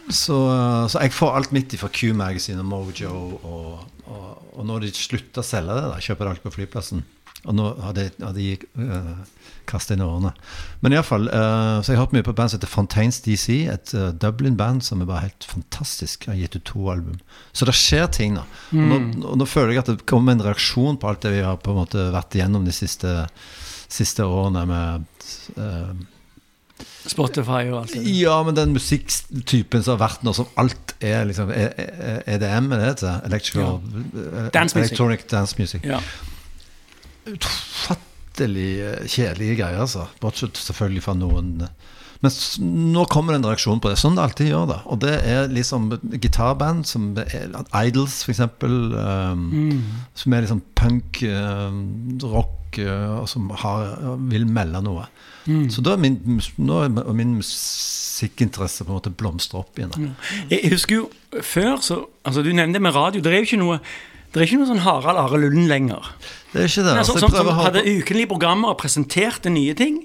så, så jeg får alt mitt fra Q Magazine og Mojo. Og, og, og når de slutter å selge det, da, kjøper det alt på flyplassen. Og nå hadde, hadde jeg uh, kastet inn årene. Men iallfall, uh, så jeg har hørt mye på band som heter Fontaines DC. Et uh, Dublin-band som er bare helt fantastisk. Har gitt ut to album. Så det skjer ting nå. Og nå, og nå føler jeg at det kommer en reaksjon på alt det vi har på en måte vært igjennom de siste, siste årene med uh, Spotify og alt det. ja, men den musikktypen som har vært nå, som alt er liksom EDM, er det det heter? Electrical ja. Dance. Electronic dance music. Ja. Utfattelig eh, kjedelige greier, altså. Bortsett selvfølgelig fra noen eh. Men nå kommer det en reaksjon på det, sånn det alltid gjør det. Og det er liksom gitarband som er, Idols, for eksempel. mm. Som er liksom punk, um, rock, uh, og som har, vil melde noe. Så da er min, nå er min musikkinteresse på en måte blomstra opp igjen. Da. Jeg husker jo før, så Altså, du nevnte med radio. Det er jo ikke noe det er ikke noe sånn Harald Are Lullen lenger. Det er ikke det. Det altså, sånn, sånn, som hadde ukenlige programmer og presenterte nye ting.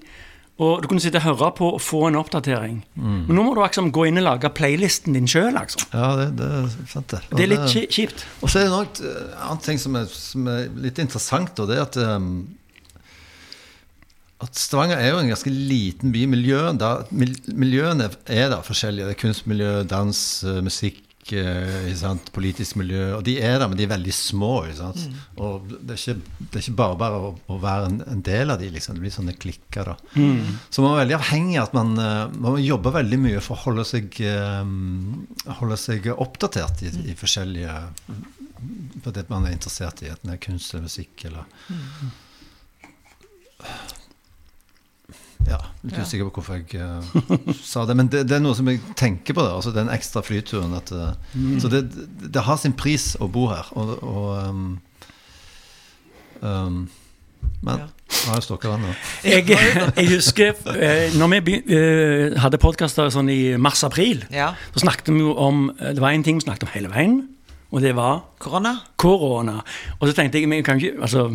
Og du kunne sitte og høre på og få en oppdatering. Mm. Men nå må du liksom gå inn og lage playlisten din sjøl. Liksom. Ja, det, det er sant, det. Og Det er litt det, kjipt. Og så er det noe eh, annet ting som er, som er litt interessant, og det er at um, at Stavanger er jo en ganske liten by. Miljøen der, miljøene er da forskjellige. Det er kunstmiljø, dans, eh, musikk, sant? politisk miljø. Og de er der, men de er veldig små. Sant? Og det er ikke, det er ikke bare bare å, å være en, en del av de, liksom. Det blir sånne klikker. da. Så man er veldig avhengig av at man, eh, man må jobbe veldig mye for å holde seg, um, holde seg oppdatert i, i forskjellige På det man er interessert i, enten det er kunst eller musikk eller Ja, litt usikker på hvorfor jeg uh, sa det. Men det, det er noe som jeg tenker på, det, altså den ekstra flyturen. At, eh, Så det, det, har sin pris å bo her. Og, og um, um, Men har jeg stokka vann nå? Jeg, jeg husker uh, når vi hadde podkaster sånn i mars-april, Ja. så snakket vi jo om Det var en ting vi snakket om hele veien, og det var Korona? korona. Og så tenkte jeg men kan ikke, altså,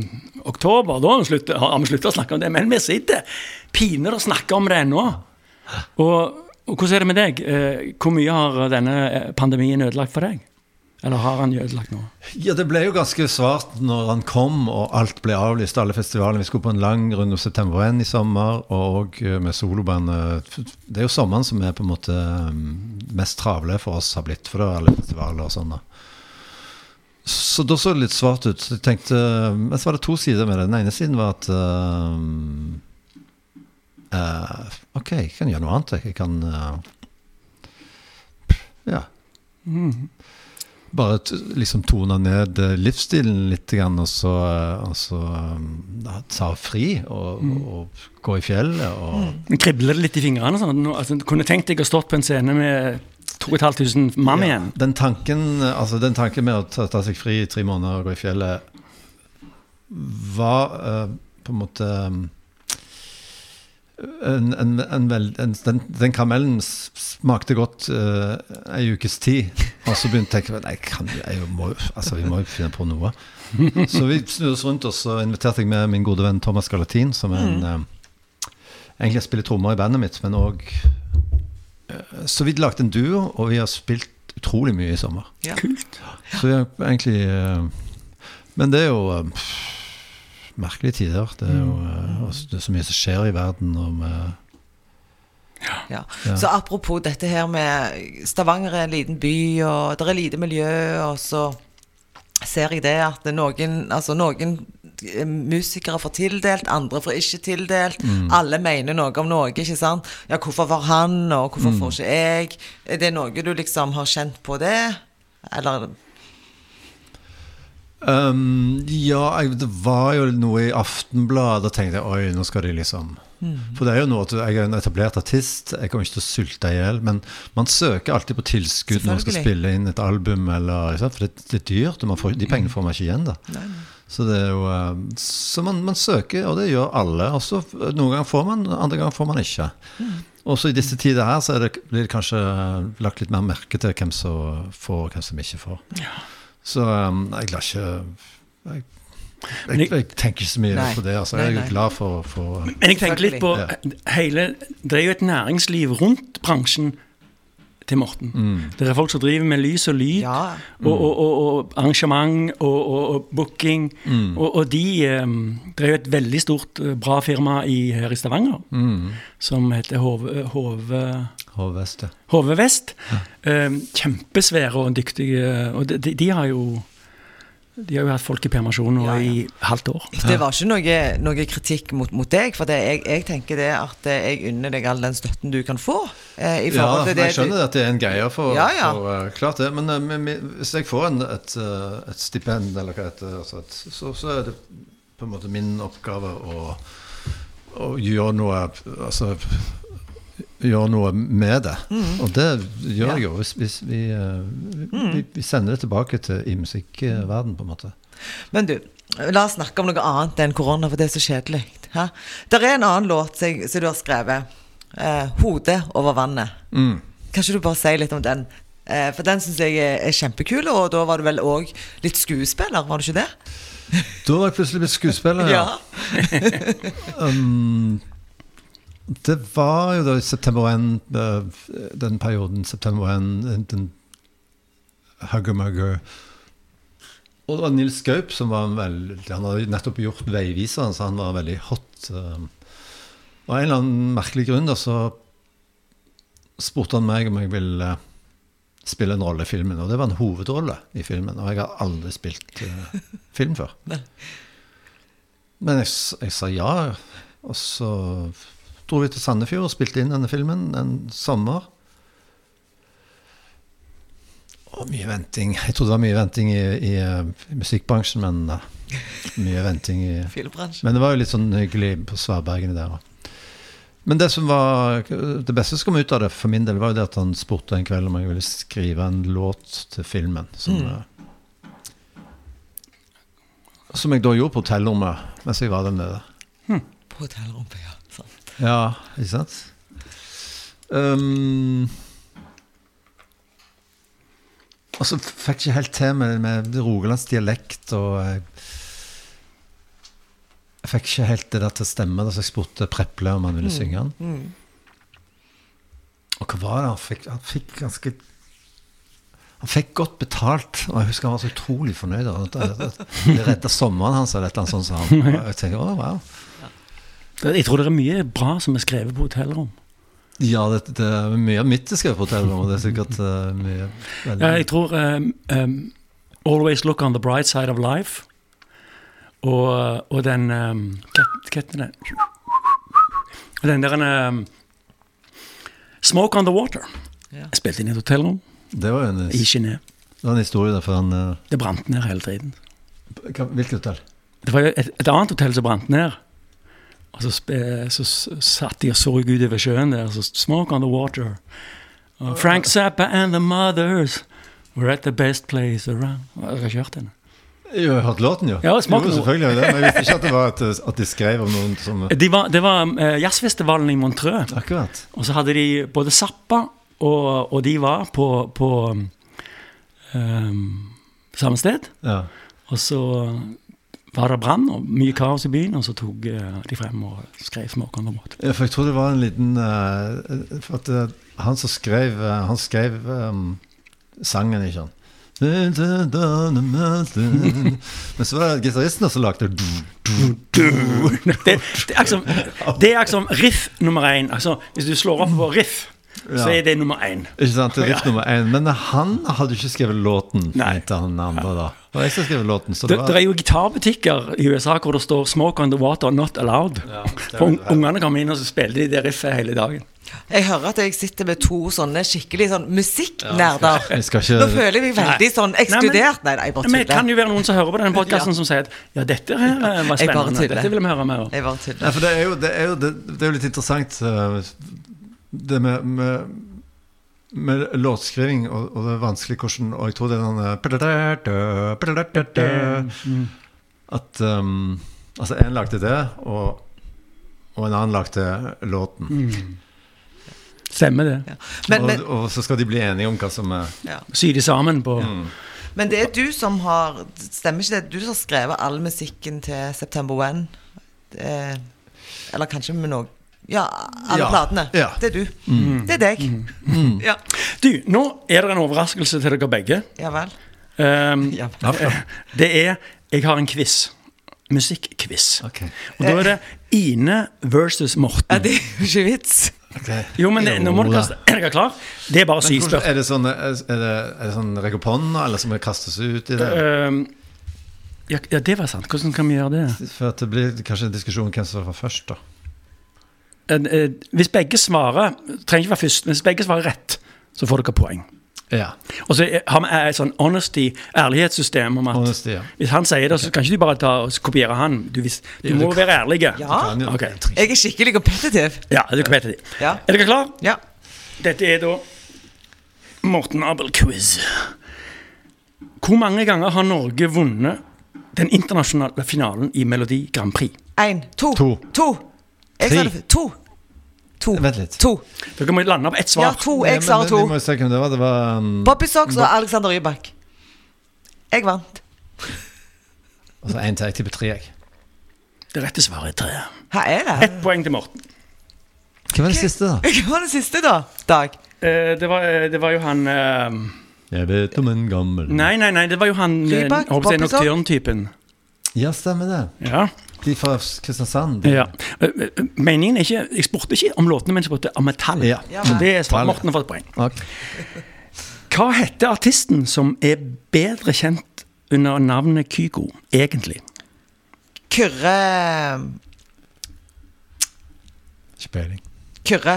Oktober, da har vi sluttet- har vi sluttet å snakke om det. Men vi sitter pinadø og snakker om det ennå. Og Og hvordan er det med deg? Eh, Hvor mye har denne eh, pandemien ødelagt for deg? Eller har han ødelagt noe? Ja, det ble jo ganske svart når han kom og alt ble avlyst, alle festivalene. Vi skulle på en lang runde September 1 i sommer, og eh, med solobandet. Det er jo sommeren som er på en måte mm, mest travle for oss har blitt, for det er alle festivaler og sånn. da. Så da så det litt svart ut. Så jeg tenkte, Men så var det to sider med det. Den ene siden var at uh, uh, Ok, jeg kan gjøre noe annet. jeg. Kan uh, Ja. Bare t liksom tone ned livsstilen litt, grann, og så, og så um, ta fri og, og gå i fjellet og mm. Kribler det litt i fingrene? Sånn, altså, kunne tenkt deg å stått på en scene med 2500 mann Ja, igjen? Den tanken, altså den tanken med å ta, ta seg fri i tre måneder og gå i fjellet var uh, på en måte um, en, en, en vel, en, den, den karamellen smakte godt uh, ei ukes tid. Og så begynte jeg å tenke kan, jeg må, altså, vi må jo finne på noe. Så vi snudde oss rundt oss og inviterte jeg med min gode venn Thomas Galatin, som er en eh, Egentlig spiller trommer i bandet mitt, men òg Så vi lagde en duo, og vi har spilt utrolig mye i sommer. Ja. Kult. Så vi har egentlig eh, Men det er jo eh, merkelige tider. Det er jo eh, det er så mye som skjer i verden. Og med, Ja. Ja. Så apropos dette her med Stavanger er en liten by, og det er lite miljø, og så ser jeg det at noen, altså noen eh, musikere får tildelt, andre får ikke tildelt. Alle mener noe om noe, ikke sant? Ja, hvorfor var han, og hvorfor får ikke jeg? Er det noe du liksom har kjent på det? Eller Um, ja, det var jo noe i Aftenbladet. Tenkte jeg oi, nå skal de liksom For det er jo noe at jeg er en etablert artist, jeg kommer ikke til å sulte i hjel. Men man søker alltid på tilskudd når man skal spille inn et album. Eller, for det, det er dyrt, og man får, de pengene får man ikke igjen. da Så det er jo um, Så man, man søker, og det gjør alle. Også, Noen ganger får man, andre ganger får man ikke. Også i disse tider her så det, blir det kanskje lagt litt mer merke til hvem som får, og hvem som ikke får. Så um, jeg lar ikke jeg, jeg, jeg, tenker ikke så mye Nei. på det. Altså. Jeg er glad for, for Men jeg tenker litt på hele Det er jo et næringsliv rundt bransjen til Morten. Det er folk som driver med lys og lyd. Ja. Og, og, og, og arrangement og, og, og booking. Og, og de eh, Det er jo et veldig stort, eh, bra firma i, her i Stavanger som heter Hove, Hove, HV-Vest. Hove Vest. Eh, kjempesvære og dyktige. Og de, de, de har jo De har jo hatt folk i permisjon nå Ja, ja. i halvt år. Det var ikke noe, noe kritikk mot, mot deg, for det, jeg, jeg tenker det at eh, jeg unner deg all den støtten du kan få. Eh, i Ja, forhold til det jeg skjønner at det er en greie for, Ja, ja. for uh, Klart det. Men uh, hvis jeg får en, et, uh, et stipend, eller hva det heter, altså et, så, så er det på en måte min oppgave å, å gjøre noe Altså gjøre noe med det. Og det gjør jeg jo. Hvis, hvis vi, uh, vi, vi sender det tilbake til i musikkverden på en måte. Men du, la oss snakke om noe annet enn korona, for det er så kjedelig. Det er en annen låt som som du har skrevet. Eh, 'Hodet over vannet'. Kan ikke du bare si litt om den? Eh, for den syns jeg er, er kjempekul, og da var du vel òg litt skuespiller, var du ikke det? Da var jeg plutselig blitt skuespiller, ja. Um, det var jo da i september 1, eh, den perioden, september 1, den Hugger-mugger. Og det var Nils Gaup som var en veldig Han hadde nettopp gjort 'Veiviseren', så han var veldig hot. Og av en eller annen merkelig grunn da, så spurte han meg om jeg ville spille en rolle i filmen. Og det var en hovedrolle i filmen. Og jeg har aldri spilt uh, film før. Men jeg, jeg sa ja, og så dro vi til Sandefjord og spilte inn denne filmen en sommer. Og mye venting. Jeg trodde det var mye venting i, i, eh, i musikkbransjen, men uh, mye venting i Filmbransjen. Men det var jo litt sånn hyggelig på Svabergene der òg. Men det som var det beste som kom ut av det for min del, var jo det at han spurte en kveld om jeg ville skrive en låt til filmen. Som, mm. som jeg da gjorde på hotellrommet mens jeg var der nede. På hotellrommet, ja. Ikke sant? Um, og så fikk jeg ikke helt til med, med Rogalands dialekt, og jeg, jeg fikk ikke helt det der til å stemme, da så jeg spurte Preple om han ville synge den. Og hva var det han fikk? Han fikk ganske Han fikk godt betalt, og jeg husker han var så utrolig fornøyd. Det redda sommeren hans, eller et eller annet sånt. sa han. Og jeg tenker, å, wow. Jeg tror det er mye bra som er skrevet på hotellrom. Ja, det, det er mye av mitt er skrevet på hotellrom, det er sikkert uh, mye veldig Ja, jeg tror um, um, Always Look on the Bright Side of Life. Og, og den um, Hva heter den? Den der um, Smoke on the Water. Ja. Jeg spilte inn i et hotellrom Det var en, i Genéve. det var en historie der, for han uh... Det brant ned hele tiden. Hvilket hotell? Det var jo et, et annet hotell som brant ned. Og så, så satt de og så utover sjøen der, så Smoke on the water. Og Frank Zappa and the Mothers were at the best place around. Har ikke hørt den. Jeg har hørt låten, jo. Ja, jo, selvfølgelig. det, Men jeg visste ikke at det var at, at de skrev om noen som De var, det var uh, jazzfestivalen i Montreux. Akkurat. Og så hadde de både Zappa, og, og de var på, på um, samme sted. Ja. Og så var det brann og mye kaos i byen, og så tok eh, de frem og skrev the Ja, for jeg tror det var en liten uh, For at uh, han som skrev uh, Han skrev um, sangen, ikke sant? Men så var det gitaristen som lagde Det, det, er liksom, det er liksom riff nummer én. Altså, hvis du slår opp på riff, så er det nummer én. Ikke sant, det er nummer én. Men han hadde ikke skrevet låten, Nei. mente han andre da. Og jeg som skrev låten. Så Det, det var det er jo gitarbutikker i USA hvor det står 'Smoke on the water, not allowed'. For un- Ungene kommer inn og så spiller de det riffet hele dagen. Jeg hører at jeg sitter med to sånne skikkelig sånn musikknerder. Ja, skal ikke Nå føler jeg meg veldig sånn ekskludert. Nei, nei, jeg bare Men det kan jo være noen som hører på denne podkasten som sier at ja, dette her eh, var spennende. Dette vil vi høre mer om. Jeg bare tuller. For det er jo, det er jo, det, det er jo litt interessant eh, Det med, med, med låtskriving, og, og det vanskelige hvordan Og jeg tror det er den At um, Altså, en lagde det, og, og en annen lagde låten. Stemmer det. Men, men, og, og så skal de bli enige om hva som er ja. Sy de sammen på men det er du som har Stemmer ikke det? Du som har skrevet all musikken til September When? Det, eller kanskje med noe Ja, alle Ja, platene. ja. Det er du. Det er deg. Ja. Du, nå er det en overraskelse til dere begge. ja vel. Um, Ja. det er Jeg har en quiz. Musikkquiz. Okay. Og da er det Ine versus ja, Morten. det er jo ikke vits. Okay. Jo, men det, nå må du kaste Er dere klar? Det er bare å si spørsmål. Er det sånn, er, det, er det sånn regopon, eller som kastes ut i det? Um, ja, ja, det var sant. Hvordan kan vi gjøre det? For at det blir kanskje en diskusjon om hvem som var først, da. Eh, eh, Hvis begge svarer Trenger ikke være først, men hvis begge svarer rett, så får dere poeng. Ja. Og så er- har vi et sånn honesty, ærlighetssystem om at Honesty, ja. hvis han sier det, så kan ikke du bare ta og kopiere han. Du, hvis, du må være ærlig. Ja. Okay. Jeg er skikkelig kompetitiv. Ja, du er kompetitiv. Ja. Er dere klar? Ja. Dette er da Morten Abel-quiz. Hvor mange ganger har Norge vunnet den internasjonale finalen i Melodi Grand Prix? Én, to, To. to. Jeg sa det To. To. Vent litt. To. Dere må lande på ett svar. Ja, to. Jeg sa to. Vi må se hvem det var. Det var um, Bobby Socks og Alexander Rybak. Jeg vant. og så én til. Jeg tipper tre. jeg. Det rette svaret er tre. Hva er det? Ett poeng til Morten. Hvem var det siste, da? Hva var det siste, da? Dag? Eh, det, var, eh, det var jo han eh, Jeg vet om en gammel Nei, nei, nei, det var jo han eh, Rybak? holdt på å si Bobby Sock? Nocturne-typen. Ja, stemmer det. Ja. De fra Kristiansand. ja. Eh, eh, Meningen er ikke Jeg spurte ikke om låtene, men jeg spurte om metall. Ja. Ja, Så det er svar. Morten har fått poeng. Hva heter artisten som er bedre kjent under navnet Kygo, egentlig? Kyrre Ikke peiling. Kyrre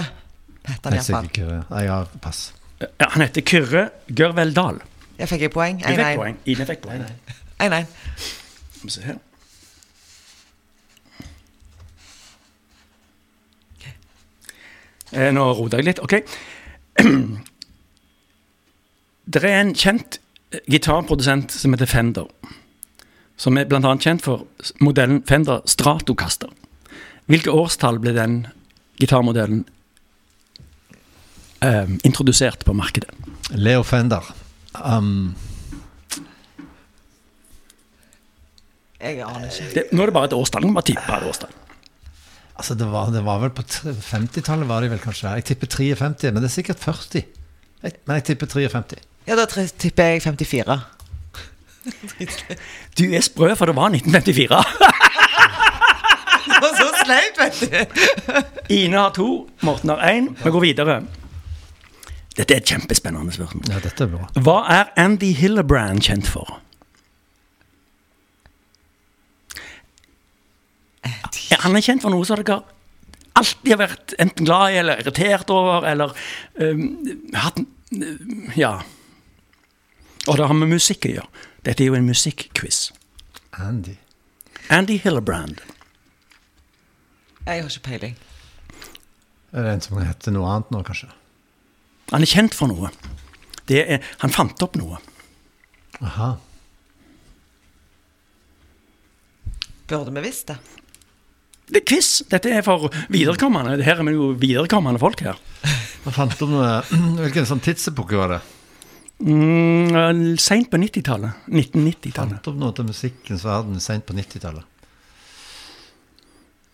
heter han iallfall. Nei, ja, pass. Ja, han heter Kyrre Gørveldal. Jeg fikk jeg poeng. 1-1. Ine fikk poeng. 1-1. Skal vi se her. Eh, Nå roter jeg litt. Ok. Det er en kjent eh, gitarprodusent som heter Fender. Som er bl.a. kjent for modellen Fender Stratocaster. Hvilke årstall ble den gitarmodellen eh, introdusert på markedet? Leo Fender. Um, Jeg aner ikke. Det, nå er det bare et årstall. Nå må bare tippe et årstall. Altså, det var, det var vel på 50-tallet, var de vel kanskje. Jeg tipper 53, men det er sikkert 40. Jeg, men jeg tipper 53. Ja, da tipper jeg 54. Du er sprø, for det var 1954. Og så sleip, vet du. Ine har to, Morten har én. Vi går videre. Dette er et kjempespennende spørsmål. Ja, dette er bra. Hva er Andy Hillebrand kjent for? Han er kjent for noe som dere alltid har vært enten glad i eller irritert over, eller um, hatt Ja. Og det har med musikk å gjøre. Dette er jo en musikkquiz. Andy. Andy Hillebrand. Jeg har ikke peiling. Er det en som heter noe annet nå, kanskje? Han er kjent for noe. Det er, han fant opp noe. Aha. Burde vi visst det? Det er quiz. Dette er for viderekommende. Her er vi jo viderekommende folk her. Hva fant om noe Hvilken sånn tidsepoke var det? Mm, Seint på 90-tallet. 1990-tallet. Fant opp noe til musikkens verden sent på 90-tallet.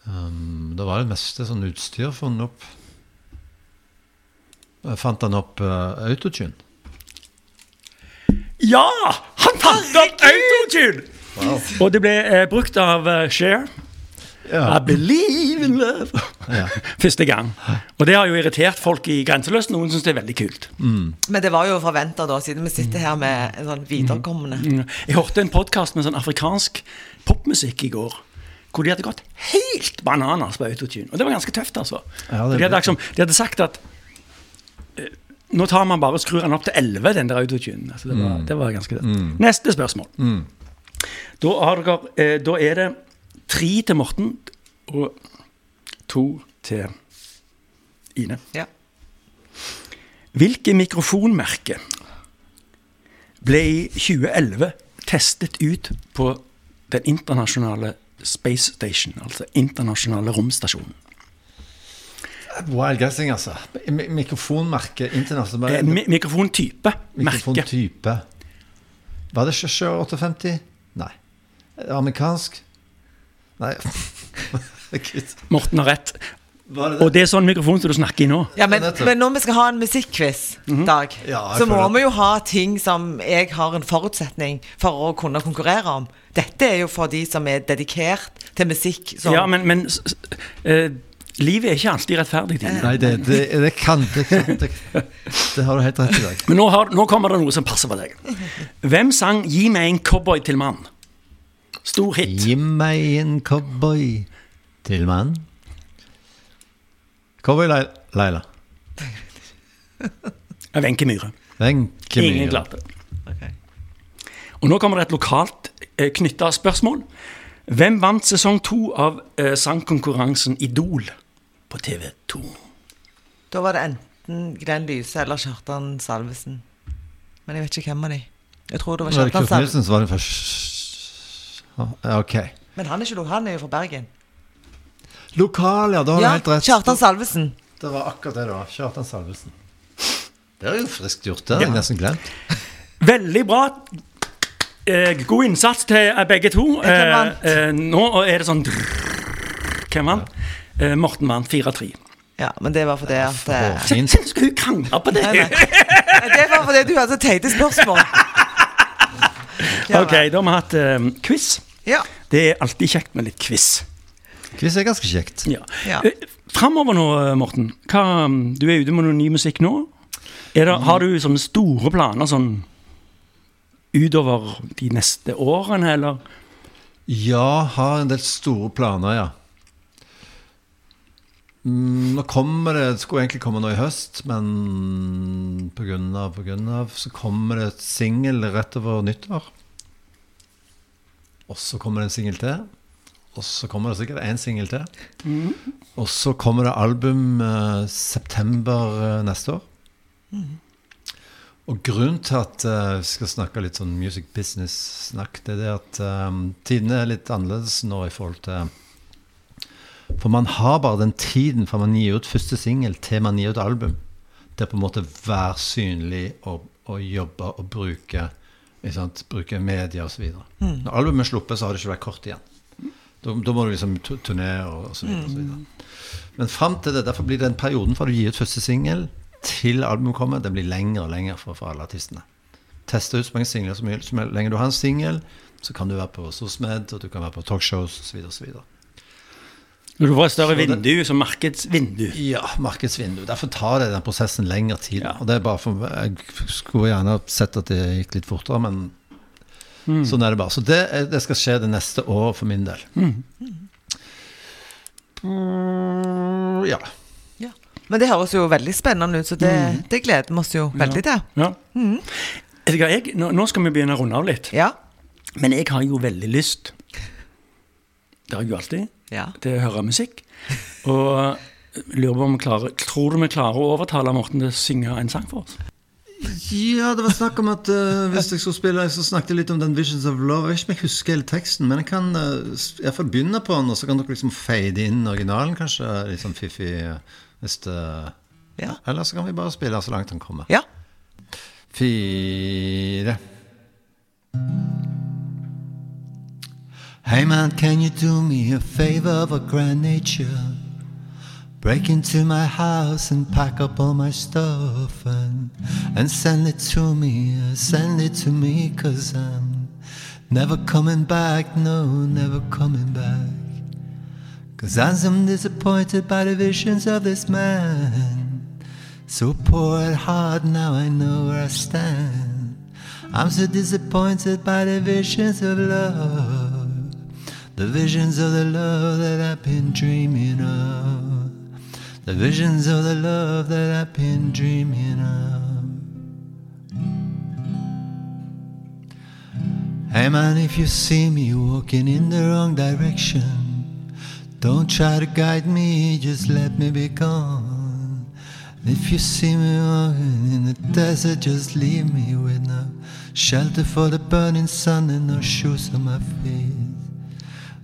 Um, da var det meste sånn utstyr funnet opp. Fant han opp uh, autotune. Ja! Han fant opp autotune! Og det ble uh, brukt av eh, Cher. I believe in love. Ja. Første gang. Og det har jo irritert folk i Grenseløst. Noen syns det er veldig kult. Men det var jo forventa, da, siden vi sitter her med en sånn viderekommende. Mm. Jeg hørte en podkast med sånn afrikansk popmusikk i går. Hvor de hadde gått helt bananas på autotune. Og det var ganske tøft, altså. Ja, de, hadde liksom, de hadde sagt at eh, nå tar man bare og skrur den opp til 11, den der autotunen. Altså, det, var, det var ganske tøft. Neste spørsmål. Da, har dere, eh, da er det tre til Morten og to til Ine. Ja. Hvilke mikrofonmerke ble i 2011 testet ut på den internasjonale Space Station, altså internasjonale romstasjonen? Wild guessing, altså. Mi- Mikrofonmerke Eh, internasjonalt. mi mikrofontype. Merke. Mikrofontype. Var det Shure 850? Nei. Amerikansk? Nei. Gud. Morten har rett. Det Og det er sånn mikrofon som du snakker i nå. Ja, men, men når vi skal ha en musikkquiz, Dag, Ja, så må vi jo ha ting som jeg har en forutsetning for å kunne konkurrere om. Dette er jo for de som er dedikert til musikk. Som, Ja, men, men s- s- eh, livet er ikke alltid rettferdig. Din. Nei, det, det, det kan det, kan- det, det har du helt rett i dag. Men nå, har, nå kommer det noe som passer for deg. Hvem sang 'Gi meg en cowboy til mann'? Stor hit. Gi meg en cowboy til mann. Cowboy. Leila. av Wenche Myhre. Ingen Myhre. klarte. okay. Og nå kommer det et lokalt eh, knytta spørsmål. Hvem vant sesong to av eh, sangkonkurransen Idol på TV 2? Da var det enten Glenn Lyse eller Kjartan Salvesen. Men jeg vet ikke hvem av de. Jeg tror det var Var det Kjartan Kurt Salvesen. Nilsen som var den første? Ja, Ok. Men han er ikke han er jo fra Bergen. Lokal, ja. Da har du Ja, helt rett. Kjartan Salvesen. Det var akkurat det, da. Kjartan Salvesen. Det er jo friskt gjort. Det har jeg nesten glemt. Veldig bra. Eh, god innsats til eh, begge to. Hvem vant? Eh, eh, nå er det sånn Hvem vant? Eh, Morten vant 4-3. Ja, men det var fordi at eh, Fint. Skal hun krangle på det? Nei, nei. Det var fordi du hadde så teite spørsmål. Ok, da har vi hatt eh, quiz. Ja. Det er alltid kjekt med litt quiz. Quiz er ganske kjekt. Ja. Ja. Eh, Framover nå, Morten. Hva, du er ute med noe ny musikk nå. Er det, har du sånne store planer sånn utover de neste årene, eller? Ja, har en del store planer, ja. Mm, nå kommer det Det skulle egentlig komme nå i høst, men på grunn av, av så kommer det et singel rett over nyttår. Og så kommer det en singel til. Og så kommer det sikkert én singel til. Og så kommer det album eh, september eh, neste år. Og grunnen til at eh, vi skal snakke litt sånn music business-snakk, det er det at um, tidene er litt annerledes nå i forhold til For man har bare den tiden fra man gir ut første singel til man gir ut album. Det er på en måte være synlig og, og jobbe og bruke? Bruke media osv. Når albumet er sluppet, så har det ikke vært kort igjen. Da, da må du liksom tu- turnere og, og så videre. Og så videre. Men fram til det, derfor blir den perioden fra du gir ut første singel til albumet kommer, den blir lengre og lengre for, for alle artistene. Teste ut så mange singler som mulig. Så lenge du har en singel, så kan du være på SOSMED, og du kan være på talkshows osv. Når du får et større det- vindu, som markedsvindu. Ja, markedsvindu. Derfor tar det den prosessen lengre tid. Ja. Og det er bare for Jeg skulle gjerne sett at det gikk litt fortere, men sånn er det bare. Så det, det skal skje det neste år for min del. Mm, ja. Ja. Men det høres jo veldig spennende ut, så det, det gleder vi oss jo veldig til. Ja. Vet jeg, nå, nå skal vi begynne å runde av litt. Ja. Men jeg har jo veldig lyst Det har jeg jo alltid. Ja. Til å høre musikk. Og lurer på om vi klarer Tror du vi klarer å overtale Morten til å synge en sang for oss? Ja, det var snakk om at uh, hvis jeg skulle spille, så snakket jeg litt om den Visions of Love. Jeg vet ikke om jeg husker hele teksten, men jeg kan uh, iallfall begynne på den, og så kan dere liksom fade inn originalen, kanskje. Litt sånn fiffig. eh, Hvis det Ja. Eller så kan vi bare spille så langt den kommer. ja. Fire. Hey man, can you do me a favor of a grand nature? Break into my house and pack up all my stuff and, and send it to me, uh, send it to me, cause I'm never coming back, no, never coming back. Cause I'm disappointed by the visions of this man. So poor at heart, now I know where I stand. I'm so disappointed by the visions of love. The visions of the love that I've been dreaming of. The visions of the love that I've been dreaming of. Hey man, if you see me walking in the wrong direction, don't try to guide me, just let me be gone. If you see me walking in the desert, just leave me with no shelter for the burning sun and no shoes on my feet.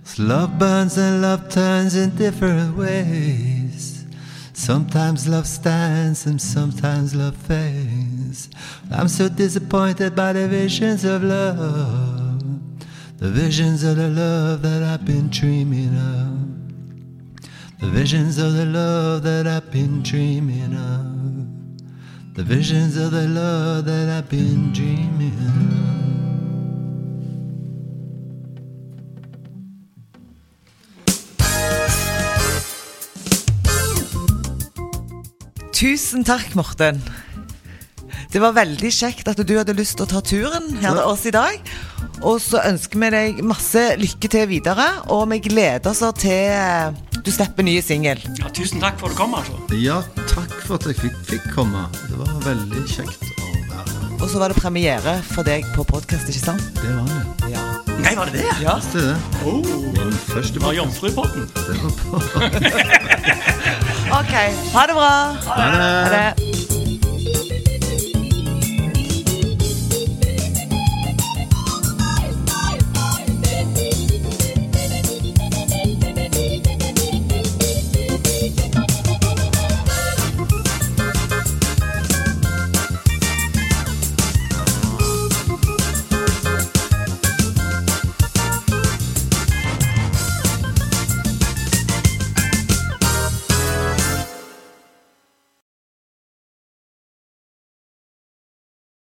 'Cause love burns and love turns in different ways. Sometimes love stands and sometimes love fades. I'm so disappointed by the visions of love, the visions of the love that I've been dreaming of. The visions of the love that I've been dreaming of. The visions of the love that I've been dreaming of. Tusen takk, Morten. Det var veldig kjekt at du hadde lyst til å ta turen her til oss i dag. Og så ønsker vi deg masse lykke til videre, og vi gleder oss til eh, du slipper nye singel. Ja, tusen takk for at du kom, altså. Ja, takk for at jeg fikk, fikk komme. Det var veldig kjekt å være her. Og så var det premiere for deg på podkast, ikke sant? Det var det. Ja. Nei, var det det? ja. Det er det. Oh, det første det var Jomfrupodden. Det var på. Ok. Ha det bra. Ha det.